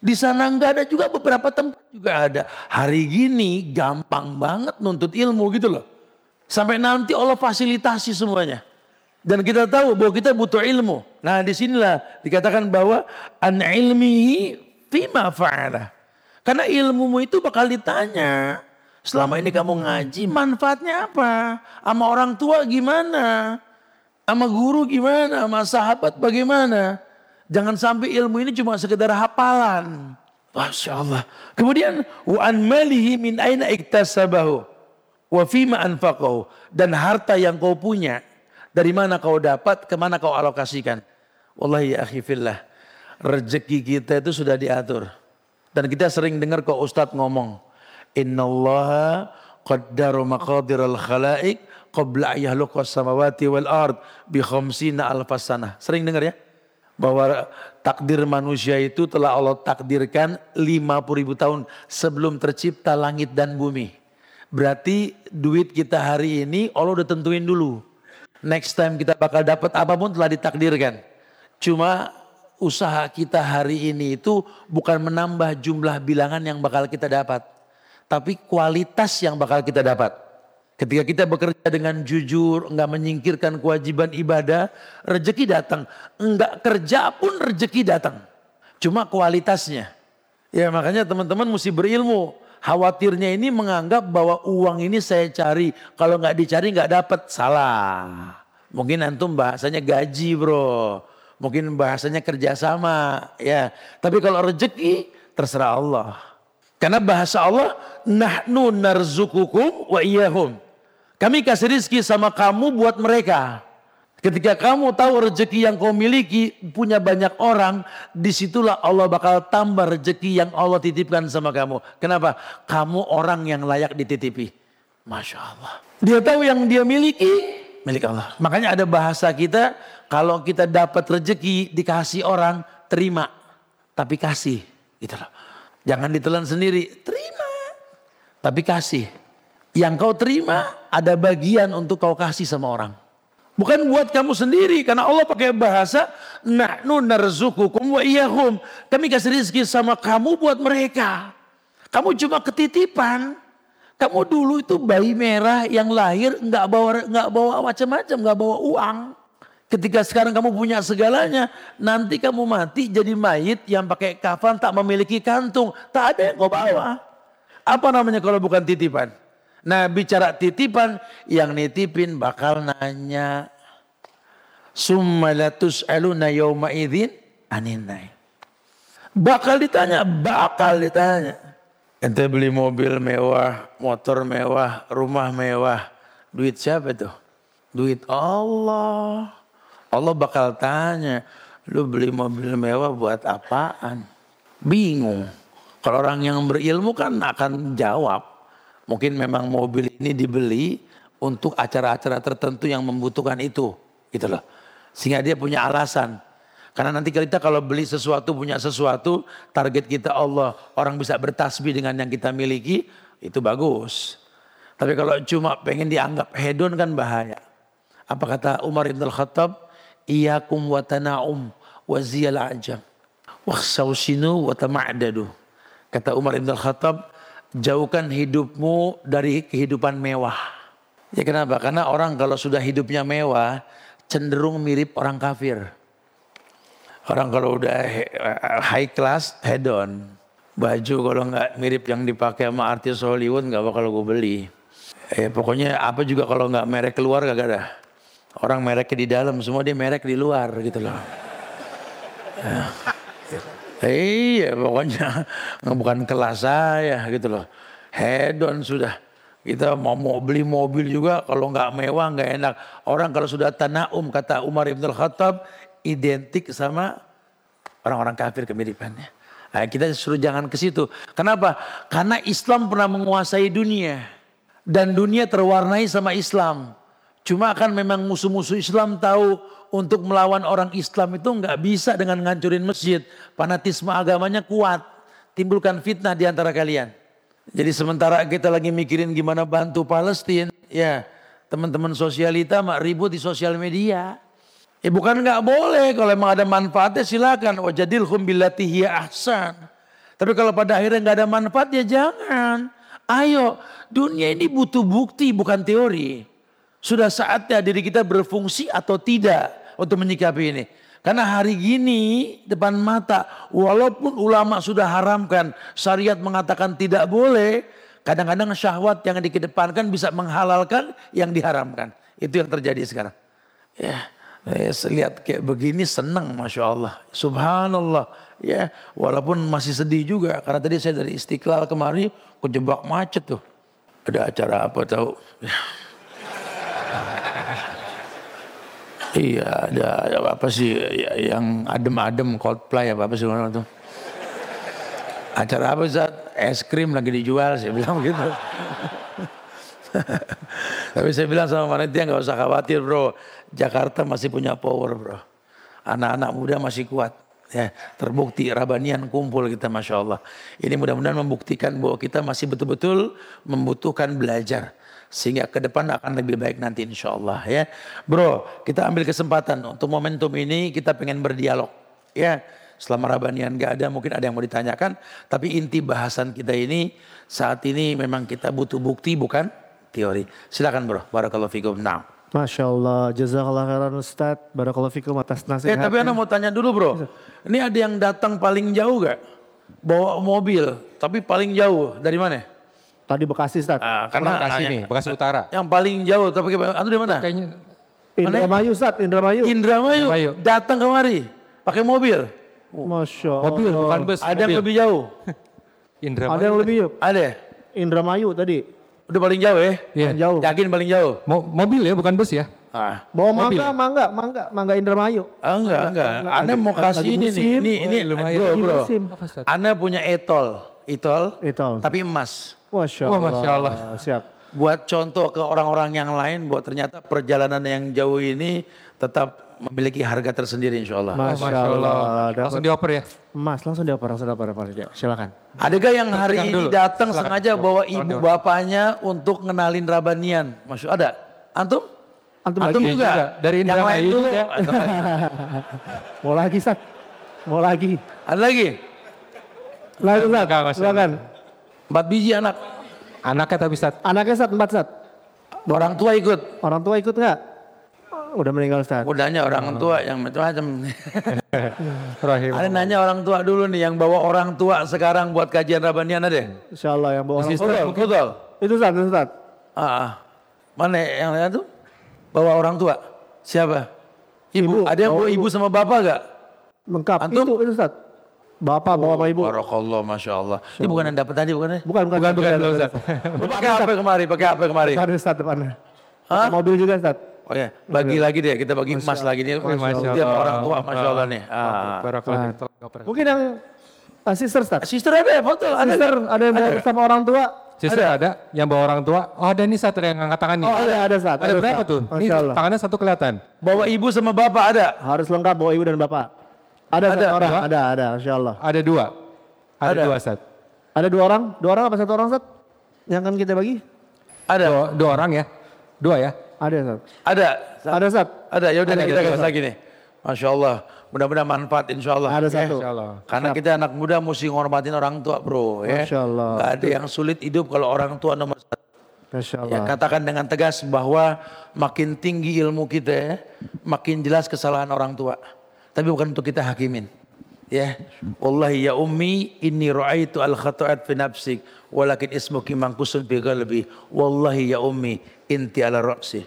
Di sana nggak ada juga beberapa tempat juga ada. Hari gini gampang banget nuntut ilmu gitu loh. Sampai nanti Allah fasilitasi semuanya. Dan kita tahu bahwa kita butuh ilmu. Nah di sinilah dikatakan bahwa an ilmihi fima fa'ala. Karena ilmumu itu bakal ditanya. Selama ini kamu ngaji manfaatnya apa? Sama orang tua gimana? Sama guru gimana? Sama sahabat bagaimana? Jangan sampai ilmu ini cuma sekedar hafalan. Masya Allah. Kemudian wa an malihi min aina iktasabahu wa fima anfaqahu dan harta yang kau punya dari mana kau dapat ke mana kau alokasikan. Wallahi ya akhi fillah. Rezeki kita itu sudah diatur. Dan kita sering dengar kok Ustadz ngomong. Innallaha qaddaru maqadiral khalaik qabla yahluqas samawati wal ard bi khamsina alfasana. Sering dengar ya? bahwa takdir manusia itu telah Allah takdirkan 50 ribu tahun sebelum tercipta langit dan bumi. Berarti duit kita hari ini Allah udah tentuin dulu. Next time kita bakal dapat apa pun telah ditakdirkan. Cuma usaha kita hari ini itu bukan menambah jumlah bilangan yang bakal kita dapat. Tapi kualitas yang bakal kita dapat. Ketika kita bekerja dengan jujur, enggak menyingkirkan kewajiban ibadah, rezeki datang. Enggak kerja pun rezeki datang. Cuma kualitasnya. Ya makanya teman-teman mesti berilmu. Khawatirnya ini menganggap bahwa uang ini saya cari. Kalau enggak dicari enggak dapat. Salah. Mungkin antum bahasanya gaji bro. Mungkin bahasanya kerjasama. ya. Tapi kalau rezeki terserah Allah. Karena bahasa Allah, nahnu narzukukum wa iyahum. Kami kasih rizki sama kamu buat mereka. Ketika kamu tahu rezeki yang kau miliki punya banyak orang, di situlah Allah bakal tambah rezeki yang Allah titipkan sama kamu. Kenapa? Kamu orang yang layak dititipi. Masya Allah. Dia tahu yang dia miliki, milik Allah. Makanya ada bahasa kita, kalau kita dapat rezeki dikasih orang, terima. Tapi kasih. Gitu loh. Jangan ditelan sendiri, terima. Tapi kasih. Yang kau terima ada bagian untuk kau kasih sama orang. Bukan buat kamu sendiri karena Allah pakai bahasa nahnu narzukukum wa iyahum. Kami kasih rezeki sama kamu buat mereka. Kamu cuma ketitipan. Kamu dulu itu bayi merah yang lahir nggak bawa nggak bawa macam-macam, nggak bawa uang. Ketika sekarang kamu punya segalanya, nanti kamu mati jadi mayit yang pakai kafan tak memiliki kantung, tak ada yang kau bawa. Apa namanya kalau bukan titipan? Nah bicara titipan, yang nitipin bakal nanya. Summalatus aluna yawma idhin aninai. Bakal ditanya, bakal ditanya. Ente beli mobil mewah, motor mewah, rumah mewah. Duit siapa tuh? Duit Allah. Allah bakal tanya, lu beli mobil mewah buat apaan? Bingung. Kalau orang yang berilmu kan akan jawab. Mungkin memang mobil ini dibeli untuk acara-acara tertentu yang membutuhkan itu, gitu loh. Sehingga dia punya alasan. Karena nanti kita kalau beli sesuatu, punya sesuatu, target kita Allah, orang bisa bertasbih dengan yang kita miliki, itu bagus. Tapi kalau cuma pengen dianggap hedon kan bahaya. Apa kata Umar Ibn Khattab? Iyakum wa tana'um wa ziyal ajam. Wakhsawsinu wa. Kata Umar Ibn Khattab, jauhkan hidupmu dari kehidupan mewah. Ya kenapa? Karena orang kalau sudah hidupnya mewah, cenderung mirip orang kafir. Orang kalau udah high class, head on. Baju kalau nggak mirip yang dipakai sama artis Hollywood nggak bakal gue beli. Eh, pokoknya apa juga kalau nggak merek keluar gak ada. Orang mereknya di dalam, semua dia merek di luar gitu loh. Ya. Iya pokoknya bukan kelas saya gitu loh. Head on sudah. Kita mau, mau beli mobil juga kalau nggak mewah nggak enak. Orang kalau sudah tanaum kata Umar Ibn Khattab identik sama orang-orang kafir kemiripannya. Nah, kita suruh jangan ke situ. Kenapa? Karena Islam pernah menguasai dunia dan dunia terwarnai sama Islam. Cuma kan memang musuh-musuh Islam tahu untuk melawan orang Islam itu nggak bisa dengan ngancurin masjid. Fanatisme agamanya kuat. Timbulkan fitnah di antara kalian. Jadi sementara kita lagi mikirin gimana bantu Palestina, ya teman-teman sosialita mak ribut di sosial media. Ya bukan nggak boleh kalau emang ada manfaatnya silakan. Wajadil hiya ahsan. Tapi kalau pada akhirnya nggak ada manfaat ya jangan. Ayo, dunia ini butuh bukti bukan teori. Sudah saatnya diri kita berfungsi atau tidak untuk menyikapi ini. Karena hari gini depan mata, walaupun ulama sudah haramkan, syariat mengatakan tidak boleh, kadang-kadang syahwat yang dikedepankan bisa menghalalkan yang diharamkan. Itu yang terjadi sekarang. Ya, Eh, lihat kayak begini senang Masya Allah. Subhanallah. Ya, walaupun masih sedih juga. Karena tadi saya dari Istiqlal kemari kejebak macet tuh. Ada acara apa tahu. iya, ada, apa sih ya, yang adem-adem Coldplay apa apa sih itu. Acara apa saat es krim lagi dijual saya bilang gitu. Tapi saya bilang sama panitia nggak usah khawatir bro. Jakarta masih punya power bro. Anak-anak muda masih kuat. Ya, terbukti Rabanian kumpul kita Masya Allah. Ini mudah-mudahan membuktikan bahwa kita masih betul-betul membutuhkan belajar. Sehingga ke depan akan lebih baik nanti insya Allah ya. Bro, kita ambil kesempatan untuk momentum ini kita pengen berdialog. Ya, selama Rabanian gak ada mungkin ada yang mau ditanyakan. Tapi inti bahasan kita ini saat ini memang kita butuh bukti bukan teori. Silakan bro, barakallahu fikum. Nah. Masya Allah, jazakallah khairan Ustaz, barakallahu fikum atas nasihat. Eh tapi anda mau tanya dulu bro, ini ada yang datang paling jauh gak? Bawa mobil, tapi paling jauh, dari mana? Tadi Bekasi Ustaz. Ah, karena Bekasi nih, Bekasi Utara. Yang paling jauh, tapi anda dari mana? Kayaknya Indramayu Ustaz, Indramayu. Indramayu, Indramayu. datang kemari, pakai mobil. Masya Allah. mobil bukan bus. Ada yang lebih jauh? Indramayu. Ada yang lebih yuk. Ada? Indramayu tadi. Udah paling jauh ya? Iya. Jauh. Yakin paling jauh? Mo- mobil ya, bukan bus ya. Ah. Bawa Mobil. mangga, mangga, mangga, mangga Indramayu. Ah, enggak, enggak. enggak. Anda mau Lagi- kasih lagi ini nih. Ini, ini, Oh, lumayan. bro, bro. Anda punya etol. Etol. Etol. Tapi emas. Masya Allah. Masya Allah. Siap. Buat contoh ke orang-orang yang lain bahwa ternyata perjalanan yang jauh ini tetap memiliki harga tersendiri insya Allah. Masya, Masya Allah. Allah. Langsung dioper ya. Emas langsung dioper, langsung dioper. dioper. Ya, Silakan. Adakah yang hari ini dulu. datang Silakan. sengaja bawa ibu bapaknya untuk ngenalin Rabanian? Masya ada? Antum? Antum, Antum lagi. juga? juga. Dari yang lain Indramayu dulu. juga. Mau lagi Ustaz. Mau lagi. Ada lagi? Enggak, Masya silakan. Empat biji anak. Anaknya tapi Ustaz. Anaknya Ustaz, empat Ustaz. Orang tua ikut. Orang tua ikut nggak? Oh, Udah meninggal Ustaz. Udahnya orang tua yang macam-macam. Rahim. Ada nanya orang tua dulu nih yang bawa orang tua sekarang buat kajian Rabanian ada? Insya Allah yang bawa orang tua. Betul. Itu Ustaz, itu Ustaz. Ah, ah. mana yang lain tuh? Bawa orang tua. Siapa? Ibu. Ibu. Ada yang bawa Oh, ibu sama bapak gak? Lengkap. Antum? Itu, itu Ustaz. Bapak bawa sama ibu. Barakallah, masya Allah. Ini bukan yang dapat tadi, bukan ya? Bukan, bukan. Bukan, bukan, belum, Ustaz. Lu pakai apa kemari? Pakai apa kemari? Ada Ustaz depannya. Hah? Mobil juga Ustaz. Oh ya, bagi lagi deh. Kita bagi emas lagi nih. Masya Tiap Allah. orang tua, masya Allah nih. Ah. Barakallah. Mungkin yang ah, sister Ustaz. Sister ada ya foto? Ada. Sister ada yang bawa sama orang tua. Sister ada. yang bawa orang tua. Oh ada nih satu yang angkat tangan nih. Oh ada, ada Ustaz. ada berapa tuh? Ini Masya Allah. tangannya satu kelihatan. Bawa ibu sama bapak ada. Harus lengkap bawa ibu dan bapak. Ada, Ada. satu orang, Dua? ada, ada, insya Allah. Ada dua. Ada, Ada. dua Ustaz. Ada dua orang, dua orang apa satu orang Ustaz? Yang akan kita bagi? Ada. Dua, dua orang ya? Dua ya? Ada Ustaz. Ada. Ada Ustaz. Ada. Ya udah kita ada. lagi nih. Masya Allah. Mudah-mudahan manfaat insya Allah. Ada Ya. satu. Insya Allah. Karena kita anak muda mesti ngormatin orang tua bro. Ya. Masya Allah. Gak ada yang sulit hidup kalau orang tua nomor satu. Masya Ya, Allah. katakan dengan tegas bahwa makin tinggi ilmu kita, ya, makin jelas kesalahan orang tua. Tapi bukan untuk kita hakimin. Ya, wallahi ya ummi inni ra'aitu al khata'at fi nafsik walakin ismuki mangkusun fi qalbi. Wallahi ya ummi inti ala ra'si.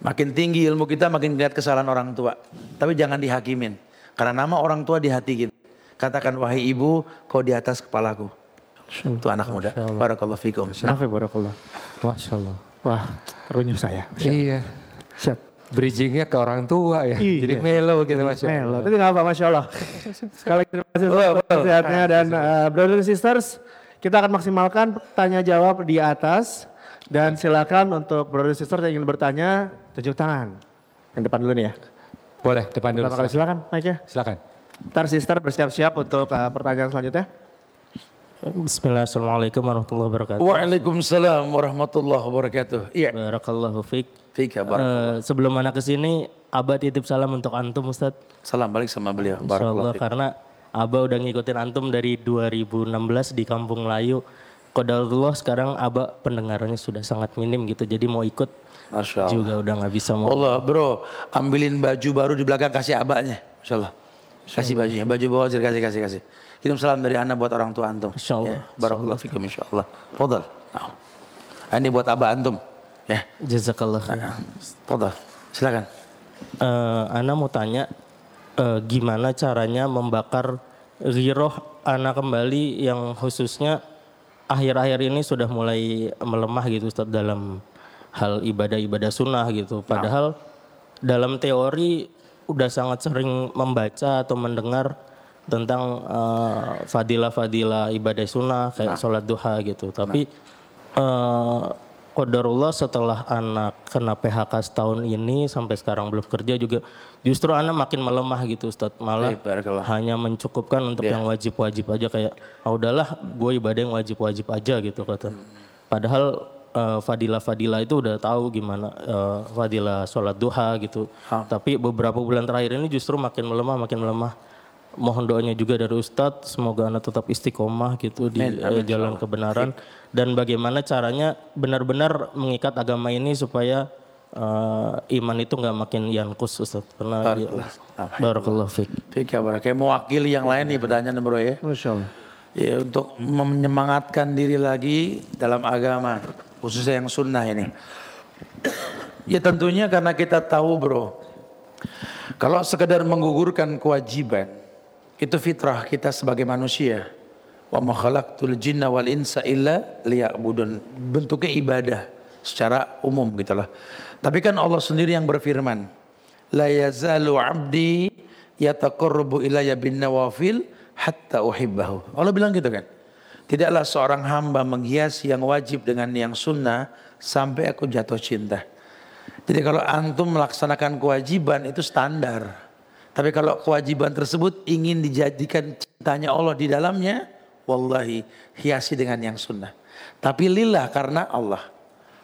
Makin tinggi ilmu kita makin lihat kesalahan orang tua. Tapi jangan dihakimin. Karena nama orang tua di hati kita. Katakan wahai ibu kau di atas kepalaku. Itu anak muda. Barakallahu fikum. Nafi barakallah. Masya Allah. Wah, terunyuh saya. Iya. Siap. Bridgingnya ke orang tua ya. Iya. Jadi melo gitu Allah. Melo, tapi nggak apa, masya Allah. Sekali lagi terima kasih sehatnya dan uh, brothers and sisters, kita akan maksimalkan tanya jawab di atas dan silakan untuk brothers and sisters yang ingin bertanya tunjuk tangan. Yang depan dulu nih ya. Boleh, depan dulu. Pertama kali silakan, Mike ya. Silakan. Ntar sister bersiap-siap untuk uh, pertanyaan selanjutnya. Bismillah, Assalamualaikum warahmatullahi wabarakatuh. Waalaikumsalam warahmatullahi wabarakatuh. Iya. Barakallahu fiq. Fika bar. Eh, sebelum anak ke sini, Abah titip salam untuk Antum Ustaz. Salam balik sama beliau. Insya Barakallahu Allah, fik. karena Abah udah ngikutin Antum dari 2016 di Kampung Melayu. Qadarullah sekarang Abah pendengarannya sudah sangat minim gitu. Jadi mau ikut Masya Allah. juga udah nggak bisa mau. Allah bro, ambilin baju baru di belakang kasih abaknya. Insya Allah. Kasih bajunya, baju bawah kasih kasih kasih. Kirim salam dari anak buat orang tua antum. Insya Allah. Ya, Barakallahu fikum insya Allah. Fadal. Nah. Ini buat abah antum. Ya, Jazakallah. khair. fadal. Silakan. Eh, Ana mau tanya eh, gimana caranya membakar giroh anak kembali yang khususnya akhir-akhir ini sudah mulai melemah gitu Ustaz dalam hal ibadah-ibadah sunnah gitu. Padahal dalam teori udah sangat sering membaca atau mendengar tentang eh, fadilah-fadilah ibadah sunnah kayak sholat duha gitu. Tapi eh Qadarullah setelah anak kena PHK setahun ini sampai sekarang belum kerja juga justru anak makin melemah gitu Ustaz malah Baik, barakallah. hanya mencukupkan untuk yang wajib-wajib aja kayak ah udahlah gue ibadah yang wajib-wajib aja gitu kata. Padahal eh, fadilah-fadilah itu udah tahu gimana eh, fadilah sholat duha gitu. Tapi beberapa bulan terakhir ini justru makin melemah makin melemah mohon doanya juga dari Ustadz semoga anak tetap istiqomah gitu di eh, jalan kebenaran dan bagaimana caranya benar-benar mengikat agama ini supaya eh, iman itu nggak makin yankus Ustadz karena barakallahu fiik Fika barak. Kayak mewakili yang lain nih pertanyaan bro ya. Masya Allah. Ya untuk menyemangatkan diri lagi dalam agama. Khususnya yang sunnah ini. Ya tentunya karena kita tahu bro. Kalau sekedar menggugurkan kewajiban. Itu fitrah kita sebagai manusia. Wa ma khalaqtul jinna wal insa illa liya'budun. Bentuknya ibadah secara umum gitu lah. Tapi kan Allah sendiri yang berfirman. La yazalu abdi yataqarrabu ilayya bin nawafil hatta uhibbahu. Allah bilang gitu kan. Tidaklah seorang hamba menghiasi yang wajib dengan yang sunnah sampai aku jatuh cinta. Jadi kalau antum melaksanakan kewajiban itu standar. Tapi kalau kewajiban tersebut ingin dijadikan cintanya Allah di dalamnya, wallahi hiasi dengan yang sunnah. Tapi lillah karena Allah.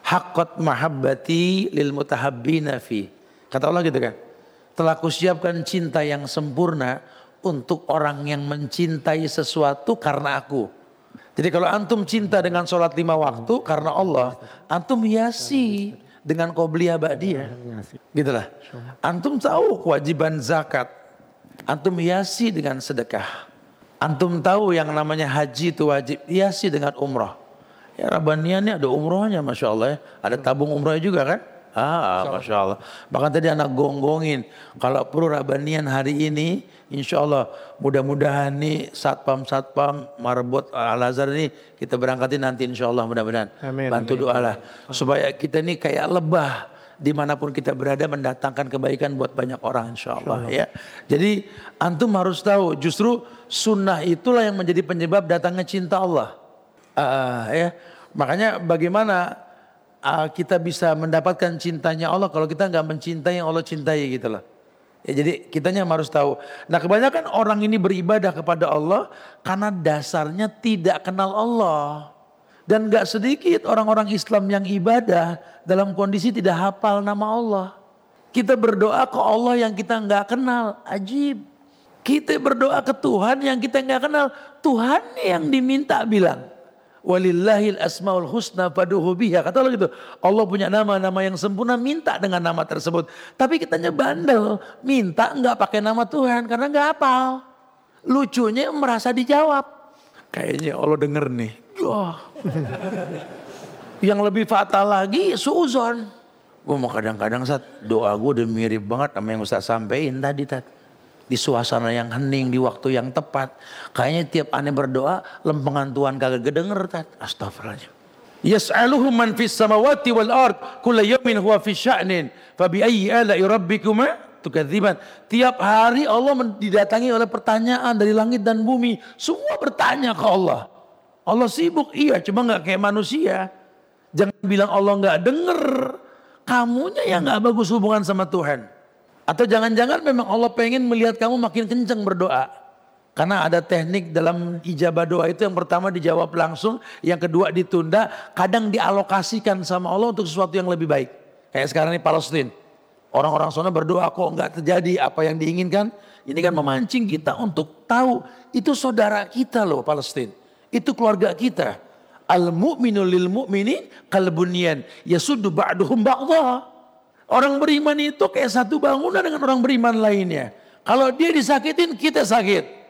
Haqqat mahabbati lil mutahabbina fi. Kata Allah gitu kan. Telah kusiapkan cinta yang sempurna untuk orang yang mencintai sesuatu karena aku. Jadi kalau antum cinta dengan sholat lima waktu karena Allah, antum hiasi dengan qobliyah ba'diyah. Gitulah. Antum tahu kewajiban zakat. Antum hiasi dengan sedekah. Antum tahu yang namanya haji itu wajib. Hiasi dengan umrah. Ya Rabbanian ini ada umrohnya Masya Allah ya. Ada tabung umrohnya juga kan? Ah, Masya Allah. Bahkan tadi anak gonggongin. Kalau perlu Rabbanian hari ini, Insya Allah mudah-mudahan nih satpam-satpam marbot Al-Azhar ini kita berangkatin nanti Insya Allah mudah-mudahan. Amin. Bantu doalah. Supaya kita ini kayak lebah di mana pun kita berada mendatangkan kebaikan buat banyak orang Insya Allah ya. Jadi antum harus tahu justru sunnah itulah yang menjadi penyebab datangnya cinta Allah. Ah, ya. Makanya bagaimana ah, kita bisa mendapatkan cintanya Allah kalau kita nggak mencintai yang Allah cintai gitu loh. Ya, jadi kitanya harus tahu. Nah kebanyakan orang ini beribadah kepada Allah karena dasarnya tidak kenal Allah. Dan gak sedikit orang-orang Islam yang ibadah dalam kondisi tidak hafal nama Allah. Kita berdoa ke Allah yang kita nggak kenal, ajib. Kita berdoa ke Tuhan yang kita nggak kenal, Tuhan yang diminta bilang. Walillahil asmaul husna faduhu biha. Kata Allah gitu. Allah punya nama-nama yang sempurna, minta dengan nama tersebut. Tapi kitanya bandel, minta nggak pakai nama Tuhan karena nggak hafal. Lucunya merasa dijawab. Kayaknya Allah denger nih. Wah. yang lebih fatal lagi suuzon. Gue mau kadang-kadang saat doa gue udah mirip banget sama yang Ustaz sampein tadi tat di suasana yang hening di waktu yang tepat. Kayaknya tiap aneh berdoa lempengan Tuhan kagak kedenger tat. Astagfirullahaladzim. Yas'aluhu man fis samawati wal ard kulla yawmin huwa fi sya'nin fa bi ayyi ala'i rabbikuma tukadziban. Tiap hari Allah didatangi oleh pertanyaan dari langit dan bumi. Semua bertanya ke Allah. Allah sibuk, iya cuma nggak kayak manusia. Jangan bilang Allah nggak denger. Kamunya yang nggak bagus hubungan sama Tuhan. Atau jangan-jangan memang Allah pengen melihat kamu makin kencang berdoa. Karena ada teknik dalam ijabah doa itu yang pertama dijawab langsung, yang kedua ditunda, kadang dialokasikan sama Allah untuk sesuatu yang lebih baik. Kayak sekarang ini Palestina. Orang-orang sana berdoa kok nggak terjadi apa yang diinginkan. Ini kan memancing kita untuk tahu itu saudara kita loh Palestina. Itu keluarga kita. Al mu'minu lil mu'minin kalbunyan yasuddu ba'duhum ba'dha. Orang beriman itu kayak satu bangunan dengan orang beriman lainnya. Kalau dia disakitin, kita sakit.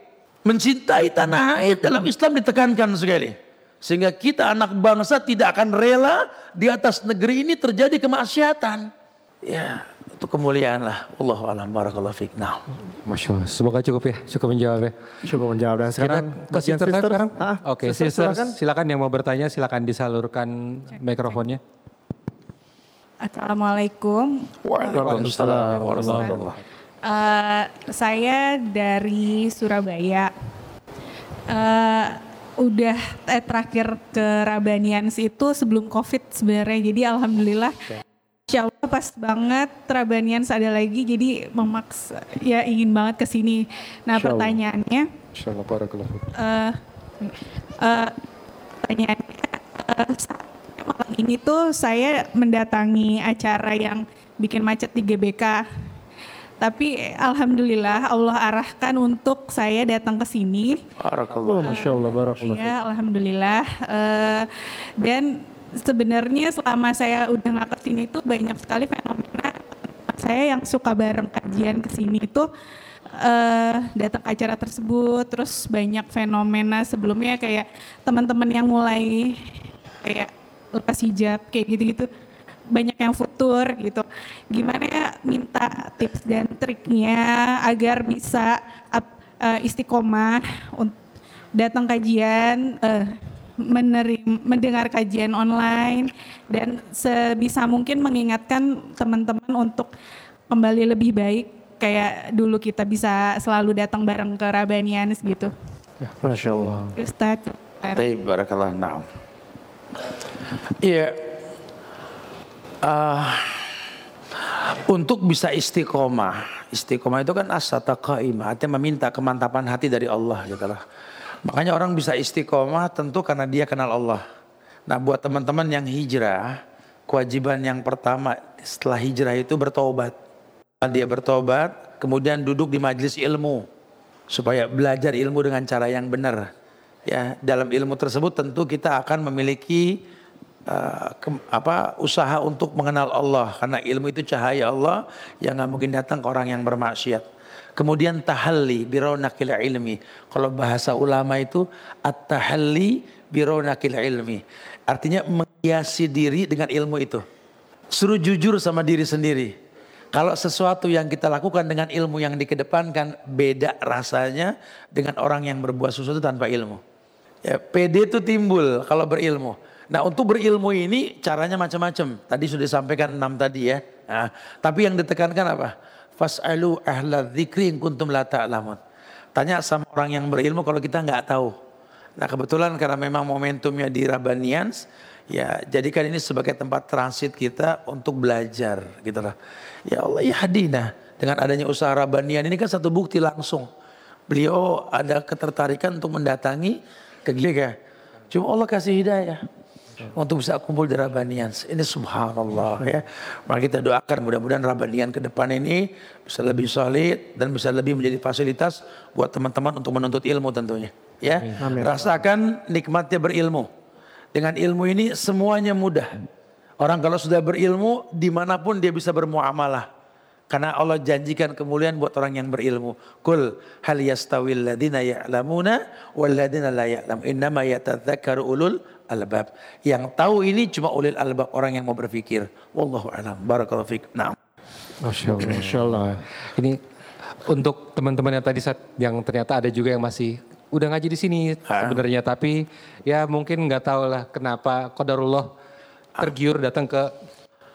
Mencintai tanah air dalam Islam ditekankan sekali. Sehingga kita anak bangsa tidak akan rela di atas negeri ini terjadi kemaksiatan. Ya, itu kemuliaan lah. Allah alam barakallahu fiqh. Nah. Masya Allah. Semoga cukup ya, cukup menjawab ya. Cukup menjawab dan sekarang Kita ke sister sekarang. Oke, sister, sister, silakan. silakan yang mau bertanya silakan disalurkan mikrofonnya. Assalamualaikum. Waalaikumsalam warahmatullahi Eh, saya dari Surabaya. Eh, udah eh, terakhir ke Rabanians itu sebelum COVID sebenarnya. Jadi alhamdulillah. Insya Allah pas banget Rabanians ada lagi jadi memaksa ya ingin banget ke sini. Nah pertanyaannya Insyaallah barakallahu. eh eh, pertanyaannya eh, saat malam ini tuh saya mendatangi acara yang bikin macet di GBK. Tapi alhamdulillah Allah arahkan untuk saya datang ke sini. Barakallah. Masya Allah, barakallah. Ya, alhamdulillah. Eh, dan sebenarnya selama saya udah nggak ke sini itu banyak sekali fenomena saya yang suka bareng kajian ke sini itu eh datang ke acara tersebut terus banyak fenomena sebelumnya kayak teman-teman yang mulai kayak lepas hijab kayak gitu-gitu banyak yang futur gitu gimana ya minta tips dan triknya agar bisa eh, istiqomah datang kajian eh, menerim mendengar kajian online dan sebisa mungkin mengingatkan teman-teman untuk kembali lebih baik kayak dulu kita bisa selalu datang bareng ke Rabanians gitu. Masya Allah. Ustadz. Baik, barakallah. Nah. Iya. Ah, untuk bisa istiqomah. Istiqomah itu kan asata qaimah, artinya meminta kemantapan hati dari Allah gitu lah. Makanya orang bisa istiqomah tentu karena dia kenal Allah. Nah, buat teman-teman yang hijrah, kewajiban yang pertama setelah hijrah itu bertobat. Dia bertobat, kemudian duduk di majelis ilmu supaya belajar ilmu dengan cara yang benar. Ya, dalam ilmu tersebut tentu kita akan memiliki uh, ke- apa usaha untuk mengenal Allah karena ilmu itu cahaya Allah yang nggak mungkin datang ke orang yang bermaksiat. Kemudian tahalli bironakil ilmi. Kalau bahasa ulama itu at-tahalli bironakil ilmi. Artinya menghiasi diri dengan ilmu itu. Suruh jujur sama diri sendiri. Kalau sesuatu yang kita lakukan dengan ilmu yang dikedepankan beda rasanya dengan orang yang berbuat sesuatu tanpa ilmu. Ya, PD itu timbul kalau berilmu. Nah untuk berilmu ini caranya macam-macam. Tadi sudah disampaikan enam tadi ya. Nah, tapi yang ditekankan apa? Fas'alu ahla dzikri kuntum la ta'lamun. Tanya sama orang yang berilmu kalau kita nggak tahu. Nah kebetulan karena memang momentumnya di Rabanians, ya jadikan ini sebagai tempat transit kita untuk belajar gitu lah. Ya Allah ya hadina. Dengan adanya usaha Rabanian ini kan satu bukti langsung. Beliau ada ketertarikan untuk mendatangi ke GBK. Cuma Allah kasih hidayah untuk bisa kumpul di Rabanian. Ini subhanallah ya. Mari kita doakan mudah-mudahan Rabanian ke depan ini bisa lebih solid dan bisa lebih menjadi fasilitas buat teman-teman untuk menuntut ilmu tentunya. Ya, rasakan nikmatnya berilmu. Dengan ilmu ini semuanya mudah. Orang kalau sudah berilmu di mana pun dia bisa bermuamalah. Karena Allah janjikan kemuliaan buat orang yang berilmu. Kul hal yastawil ladina ya'lamuna wal ladina la ya'lam. Innama yatadzakkaru ulul albab. Yang tahu ini cuma ulil albab orang yang mau berpikir. Wallahu alam. Barakallahu fiik. Naam. Masya Allah. Masya Allah. Ini untuk teman-teman yang tadi saat- yang ternyata ada juga yang masih udah ngaji di sini sebenarnya tapi ya mungkin nggak tahu lah kenapa Qadarullah tergiur datang ke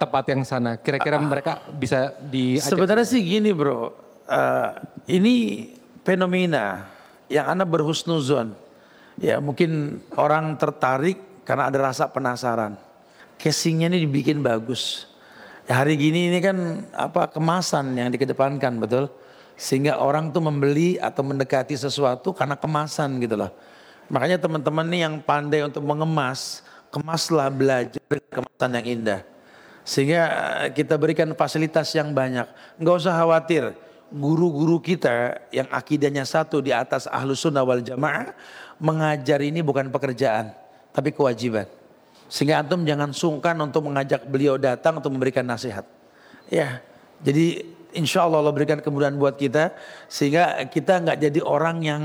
tempat yang sana. Kira-kira mereka bisa diajak Sebenarnya sih gini bro. Eh, ini fenomena yang anda berhusnuzon. Ya mungkin orang tertarik karena ada rasa penasaran. Casingnya ini dibikin bagus. Ya, hari gini ini kan apa kemasan yang dikedepankan betul. Sehingga orang tuh membeli atau mendekati sesuatu karena kemasan gitu loh. Makanya teman-teman nih yang pandai untuk mengemas, kemaslah belajar kemasan yang indah. Sehingga eh, kita berikan fasilitas yang banyak. Enggak usah khawatir. Guru-guru kita yang akidahnya satu di atas ahlu sunnah wal jamaah. Mengajar ini bukan pekerjaan. Tapi kewajiban. Sehingga antum jangan sungkan untuk mengajak beliau datang untuk memberikan nasihat. Ya, jadi insya Allah Allah berikan kemudahan buat kita. Sehingga kita nggak jadi orang yang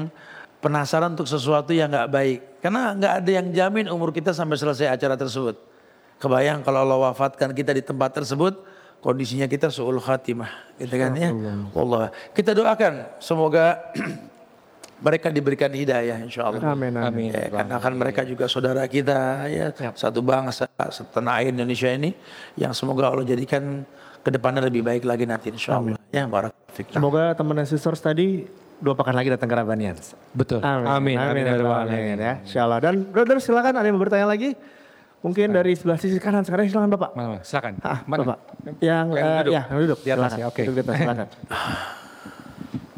penasaran untuk sesuatu yang nggak baik. Karena nggak ada yang jamin umur kita sampai selesai acara tersebut. Kebayang kalau Allah wafatkan kita di tempat tersebut, kondisinya kita suul khatimah, gitu kan ya. Allah. Kita doakan semoga mereka diberikan hidayah insya Allah. Amin, amin. Ya, karena kan mereka juga saudara kita ya, satu bangsa, setanah air Indonesia ini yang semoga Allah jadikan ke depannya lebih baik lagi nanti insya Allah. Ya, barakallahu Semoga teman dan sisters tadi dua pekan lagi datang ke Rabanian. betul. Amin. Amin. Amin. Amin. ya rabbal alamin, ya. Insyaallah. Dan brother silakan ada yang mau bertanya lagi? Mungkin dari sebelah sisi kanan sekarang silakan Bapak. Mana, mana? Silakan. Ah, Mana? Bapak. Yang, Yang eh, duduk. ya, yang duduk. Di atas Silakan. ya, oke. Duduk di atas, silakan.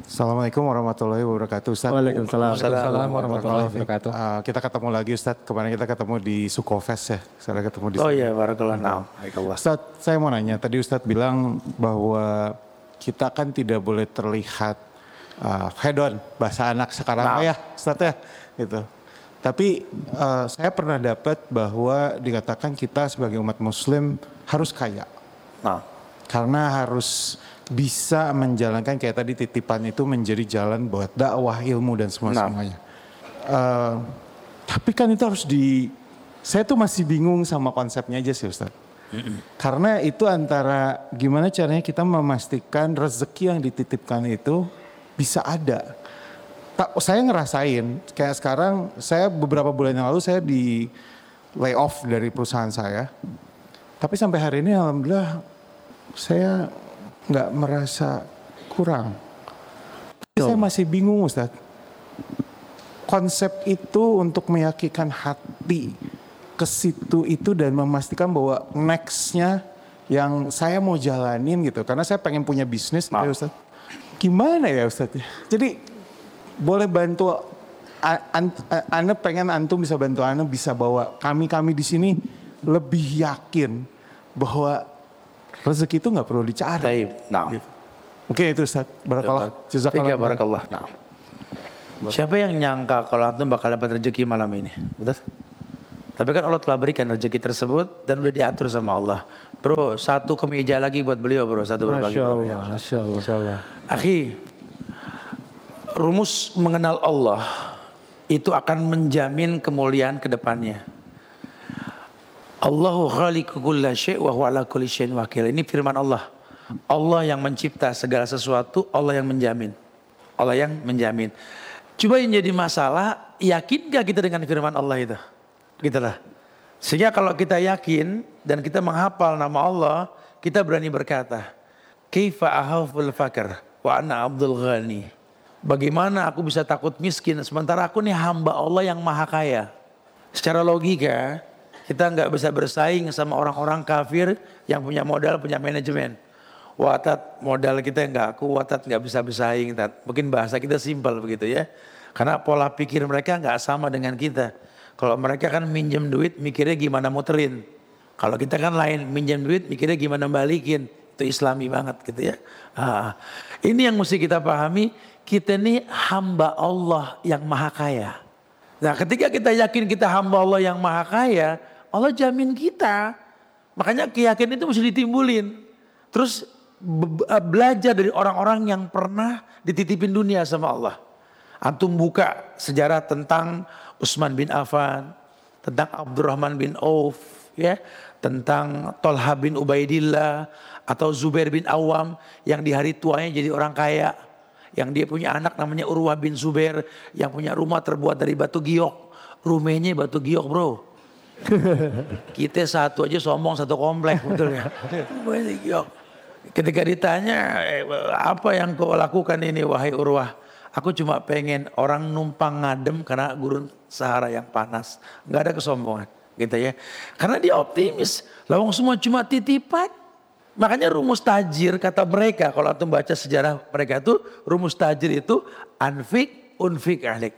Assalamualaikum warahmatullahi wabarakatuh Ustaz. Waalaikumsalam. Assalamualaikum warahmatullahi wabarakatuh. Uh, kita ketemu lagi Ustaz, kemarin kita ketemu di Sukofest ya. Saya ketemu di Oh iya, Naam. Barakallah. Ustaz, saya mau nanya, tadi Ustaz bilang bahwa kita kan tidak boleh terlihat uh, head on, bahasa anak sekarang Nah. ya Ustaz ya. Gitu. Tapi uh, saya pernah dapat bahwa dikatakan kita sebagai umat muslim harus kaya. Nah, Karena harus bisa menjalankan kayak tadi titipan itu menjadi jalan buat dakwah ilmu dan semua semuanya. Eh, tapi kan itu harus di, saya tuh masih bingung sama konsepnya aja sih Ustaz. Karena itu antara gimana caranya kita memastikan rezeki yang dititipkan itu bisa ada. Tak, saya ngerasain kayak sekarang saya beberapa bulan yang lalu saya di layoff dari perusahaan saya. Tapi sampai hari ini alhamdulillah saya nggak merasa kurang. Tapi Saya masih bingung Ustaz. Konsep itu untuk meyakinkan hati ke situ itu dan memastikan bahwa nextnya yang saya mau jalanin gitu. Karena saya pengen punya bisnis ya Ustaz. Gimana ya Ustaz? Jadi boleh bantu an- Anda pengen antum bisa bantu Anda bisa bawa kami-kami di sini lebih yakin bahwa rezeki itu nggak perlu dicari. Nah. Mungkin itu Ustaz. Barakallah. Jazakallah. Barakallah. Nah. Siapa yang nyangka kalau antum bakal dapat rezeki malam ini? Betul? Tapi kan Allah telah berikan rezeki tersebut dan udah diatur sama Allah. Bro, satu kemeja lagi buat beliau bro, satu berbagi. Masya Allah. Masya Allah. Akhi, rumus mengenal Allah itu akan menjamin kemuliaan ke depannya. Allahu khaliqu wakil. Ini firman Allah. Allah yang mencipta segala sesuatu, Allah yang menjamin. Allah yang menjamin. Coba yang jadi masalah, yakin gak kita dengan firman Allah itu? Gitu lah. Sehingga kalau kita yakin dan kita menghafal nama Allah, kita berani berkata, Kaifa ahaful fakir wa ana abdul ghani. Bagaimana aku bisa takut miskin sementara aku nih hamba Allah yang maha kaya. Secara logika kita nggak bisa bersaing sama orang-orang kafir yang punya modal, punya manajemen. Watat modal kita nggak kuat, nggak bisa bersaing. Mungkin bahasa kita simpel begitu ya. Karena pola pikir mereka nggak sama dengan kita. Kalau mereka kan minjem duit mikirnya gimana muterin. Kalau kita kan lain minjem duit mikirnya gimana balikin. Itu islami banget gitu ya. Ah, ini yang mesti kita pahami. Kita ini hamba Allah yang maha kaya. Nah ketika kita yakin kita hamba Allah yang maha kaya. Allah jamin kita. Makanya keyakinan itu mesti ditimbulin. Terus Eh, belajar dari orang-orang yang pernah dititipin dunia sama Allah. Antum buka sejarah tentang Utsman bin Affan, tentang Abdurrahman bin Auf, ya, tentang Tolha bin Ubaidillah atau Zubair bin Awam yang di hari tuanya jadi orang kaya, yang dia punya anak namanya Urwah bin Zubair yang punya rumah terbuat dari batu giok. Rumahnya batu giok, Bro. Kita satu aja sombong satu komplek betul ya. Rumahnya giok. Ketika ditanya, eh, apa yang kau lakukan ini wahai Urwah? Aku cuma pengen orang numpang ngadem karena gurun Sahara yang panas. Nggak ada kesombongan gitu ya. Karena dia optimis. Lawang semua cuma titipan. Makanya rumus tajir kata mereka kalau antum baca sejarah mereka itu rumus tajir itu anfik unfik alik.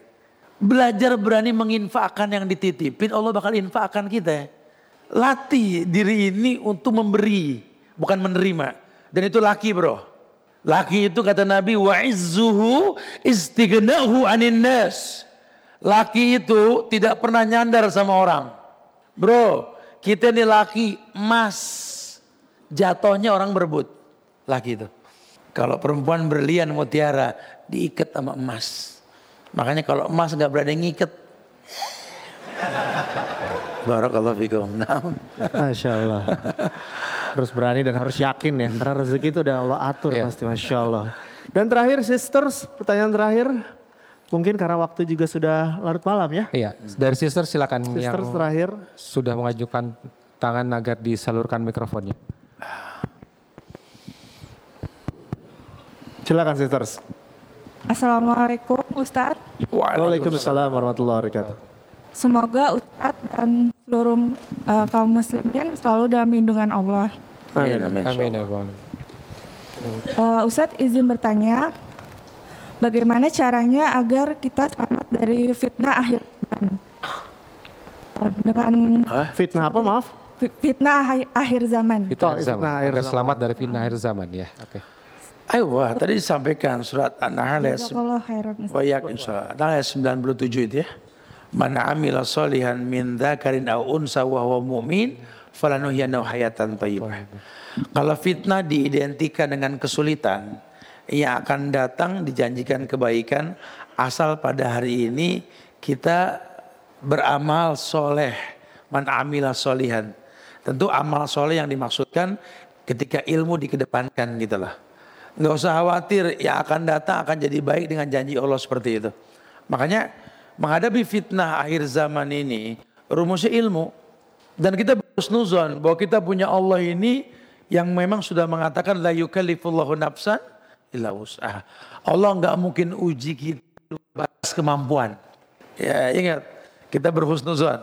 Belajar berani menginfakkan yang dititipin Allah bakal infakkan kita. Latih diri ini untuk memberi bukan menerima. Dan itu laki bro. Laki itu kata Nabi wa izzuhu istignahu anin nas. Laki itu tidak pernah nyandar sama orang. Bro, kita ini laki emas. Jatuhnya orang berebut. Laki itu. Kalau perempuan berlian mutiara diikat sama emas. Makanya kalau emas nggak berani ngikat. Barakallahu fikum. Masya Allah. harus berani dan harus yakin ya. Karena rezeki itu udah Allah atur yeah. pasti Masya Allah. Dan terakhir sisters, pertanyaan terakhir. Mungkin karena waktu juga sudah larut malam ya. Iya, dari sister silakan sisters yang terakhir. sudah mengajukan tangan agar disalurkan mikrofonnya. Silakan sisters. Assalamualaikum Ustadz. Waalaikumsalam warahmatullahi wabarakatuh. Semoga Ustadz dan seluruh uh, kaum muslimin selalu dalam lindungan Allah. Amin. Amin. Amin. Uh, Ustadz izin bertanya, bagaimana caranya agar kita selamat dari fitnah akhir zaman? Dengan Hah? fitnah apa maaf? Fitnah akhir zaman. Fitnah, zaman. akhir zaman. Selamat dari fitnah akhir zaman ya. Oke. Okay. Ayo, tadi disampaikan surat An-Nahl ayat 97 itu ya. Man amila solihan min dzakarin aw unsa wa huwa mu'min falanuhyanahu hayatan thayyibah. Kalau fitnah diidentikan dengan kesulitan, yang akan datang dijanjikan kebaikan asal pada hari ini kita beramal soleh. Man amila solihan. Tentu amal soleh yang dimaksudkan ketika ilmu dikedepankan gitu lah. Nggak usah khawatir yang akan datang akan jadi baik dengan janji Allah seperti itu. Makanya menghadapi fitnah akhir zaman ini rumusnya ilmu dan kita nuzon bahwa kita punya Allah ini yang memang sudah mengatakan la yukallifullahu nafsan illa wus'ah. Allah nggak mungkin uji kita batas kemampuan. Ya ingat kita berhusnuzon.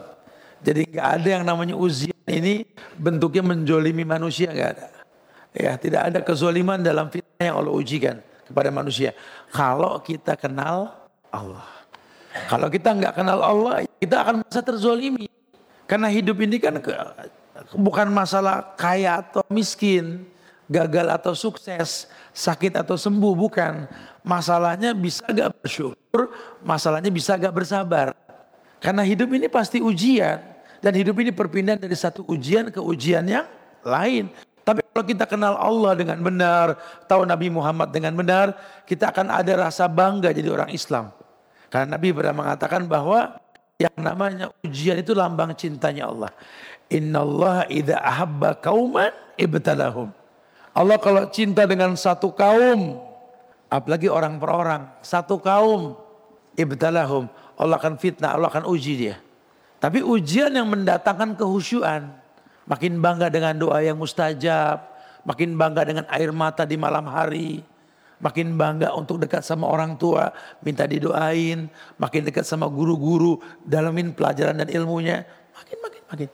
Jadi nggak ada yang namanya ujian ini bentuknya menjolimi manusia nggak ada. Ya tidak ada kezoliman dalam fitnah yang Allah ujikan kepada manusia. Kalau kita kenal Allah. Kalau kita nggak kenal Allah, kita akan merasa terzolimi. Karena hidup ini kan ke, bukan masalah kaya atau miskin, gagal atau sukses, sakit atau sembuh, bukan. Masalahnya bisa gak bersyukur, masalahnya bisa gak bersabar. Karena hidup ini pasti ujian. Dan hidup ini perpindahan dari satu ujian ke ujian yang lain. Tapi kalau kita kenal Allah dengan benar, tahu Nabi Muhammad dengan benar, kita akan ada rasa bangga jadi orang Islam. Karena Nabi pernah mengatakan bahwa yang namanya ujian itu lambang cintanya Allah. Inna Allah idha ahabba kauman ibtalahum. Allah kalau cinta dengan satu kaum, apalagi orang per orang, satu kaum ibtalahum. Allah akan fitnah, Allah akan uji dia. Tapi ujian yang mendatangkan kehusyuan. Makin bangga dengan doa yang mustajab. Makin bangga dengan air mata di malam hari makin bangga untuk dekat sama orang tua, minta didoain, makin dekat sama guru-guru, dalamin pelajaran dan ilmunya, makin makin makin.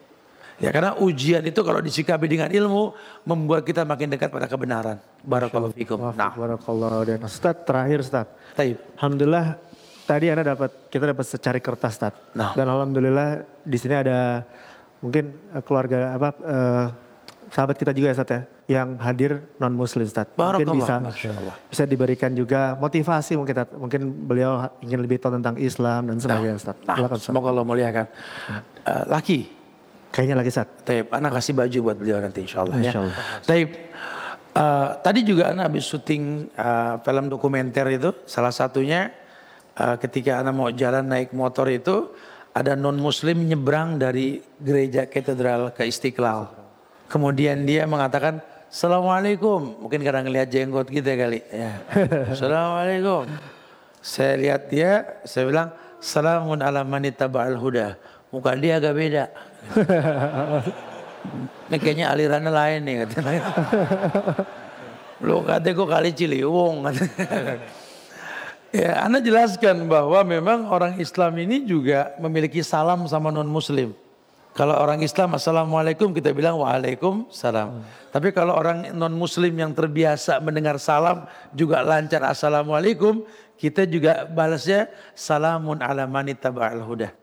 Ya karena ujian itu kalau disikapi dengan ilmu membuat kita makin dekat pada kebenaran. Barakallahu fikum. Nah. Barakallah. Dan Ustaz terakhir Ustaz. Taib. Alhamdulillah tadi Anda dapat kita dapat secari kertas Ustaz. Nah. Dan alhamdulillah di sini ada mungkin eh, keluarga apa eh, sahabat kita juga ya Ustaz ya yang hadir non muslim Ustaz. Mungkin bisa bisa diberikan juga motivasi mungkin Ustaz. mungkin beliau ingin lebih tahu tentang Islam dan sebagainya Ustaz. Nah, Silakan Ustaz. semoga Allah muliakan. Eh, laki, Kayaknya lagi Ustaz. Taib, anak kasih baju buat beliau nanti insya Allah ya. Insya. Taib, eh, tadi juga anak habis syuting eh, film dokumenter itu, salah satunya eh, ketika anak mau jalan naik motor itu, ada non muslim nyebrang dari gereja katedral ke istiqlal. Kemudian dia mengatakan, Assalamualaikum, mungkin karena ngelihat jenggot kita kali. Ya. Assalamualaikum. Saya lihat dia, saya bilang, Salamun ala manita ba'al huda. Muka dia agak beda. Ini kayaknya alirannya lain nih katanya. Lu kata kok kali Ciliwung. katanya. Ya, Anda jelaskan bahwa memang orang Islam ini juga memiliki salam sama non Muslim. Kalau orang Islam Assalamualaikum kita bilang Waalaikumsalam. Tapi kalau orang non Muslim yang terbiasa mendengar salam juga lancar Assalamualaikum. Kita juga balasnya Salamun ala manita ba'al huda.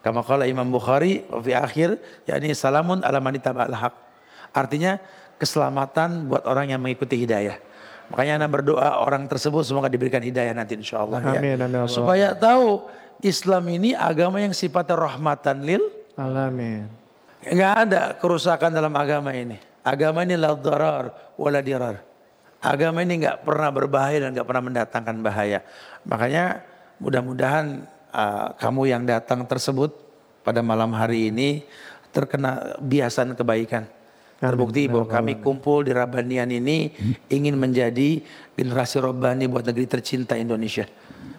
Kama kala Imam Bukhari fi akhir yakni salamun ala man ittaba'al haq. Artinya keselamatan buat orang yang mengikuti hidayah. Makanya anak berdoa orang tersebut semoga diberikan hidayah nanti insya Allah. ya. Amin, amin, amin. Supaya tahu Islam ini agama yang sifatnya rahmatan lil. Alamin. Enggak ada kerusakan dalam agama ini. Agama ini la darar wala dirar. Agama ini enggak pernah berbahaya dan enggak pernah mendatangkan bahaya. Makanya mudah-mudahan uh, kamu yang datang tersebut pada malam hari ini terkena biasan kebaikan. Terbukti bahwa kami kumpul di Rabanian ini ingin menjadi generasi Rabbani buat negeri tercinta Indonesia.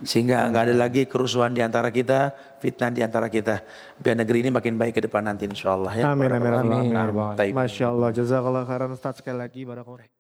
Sehingga nggak ada lagi kerusuhan di antara kita, fitnah di antara kita. Biar negeri ini makin baik ke depan nanti insya Allah ya. Amin, amin, amin. Masya Allah. Jazakallah khairan Ustaz sekali lagi. Barakallah.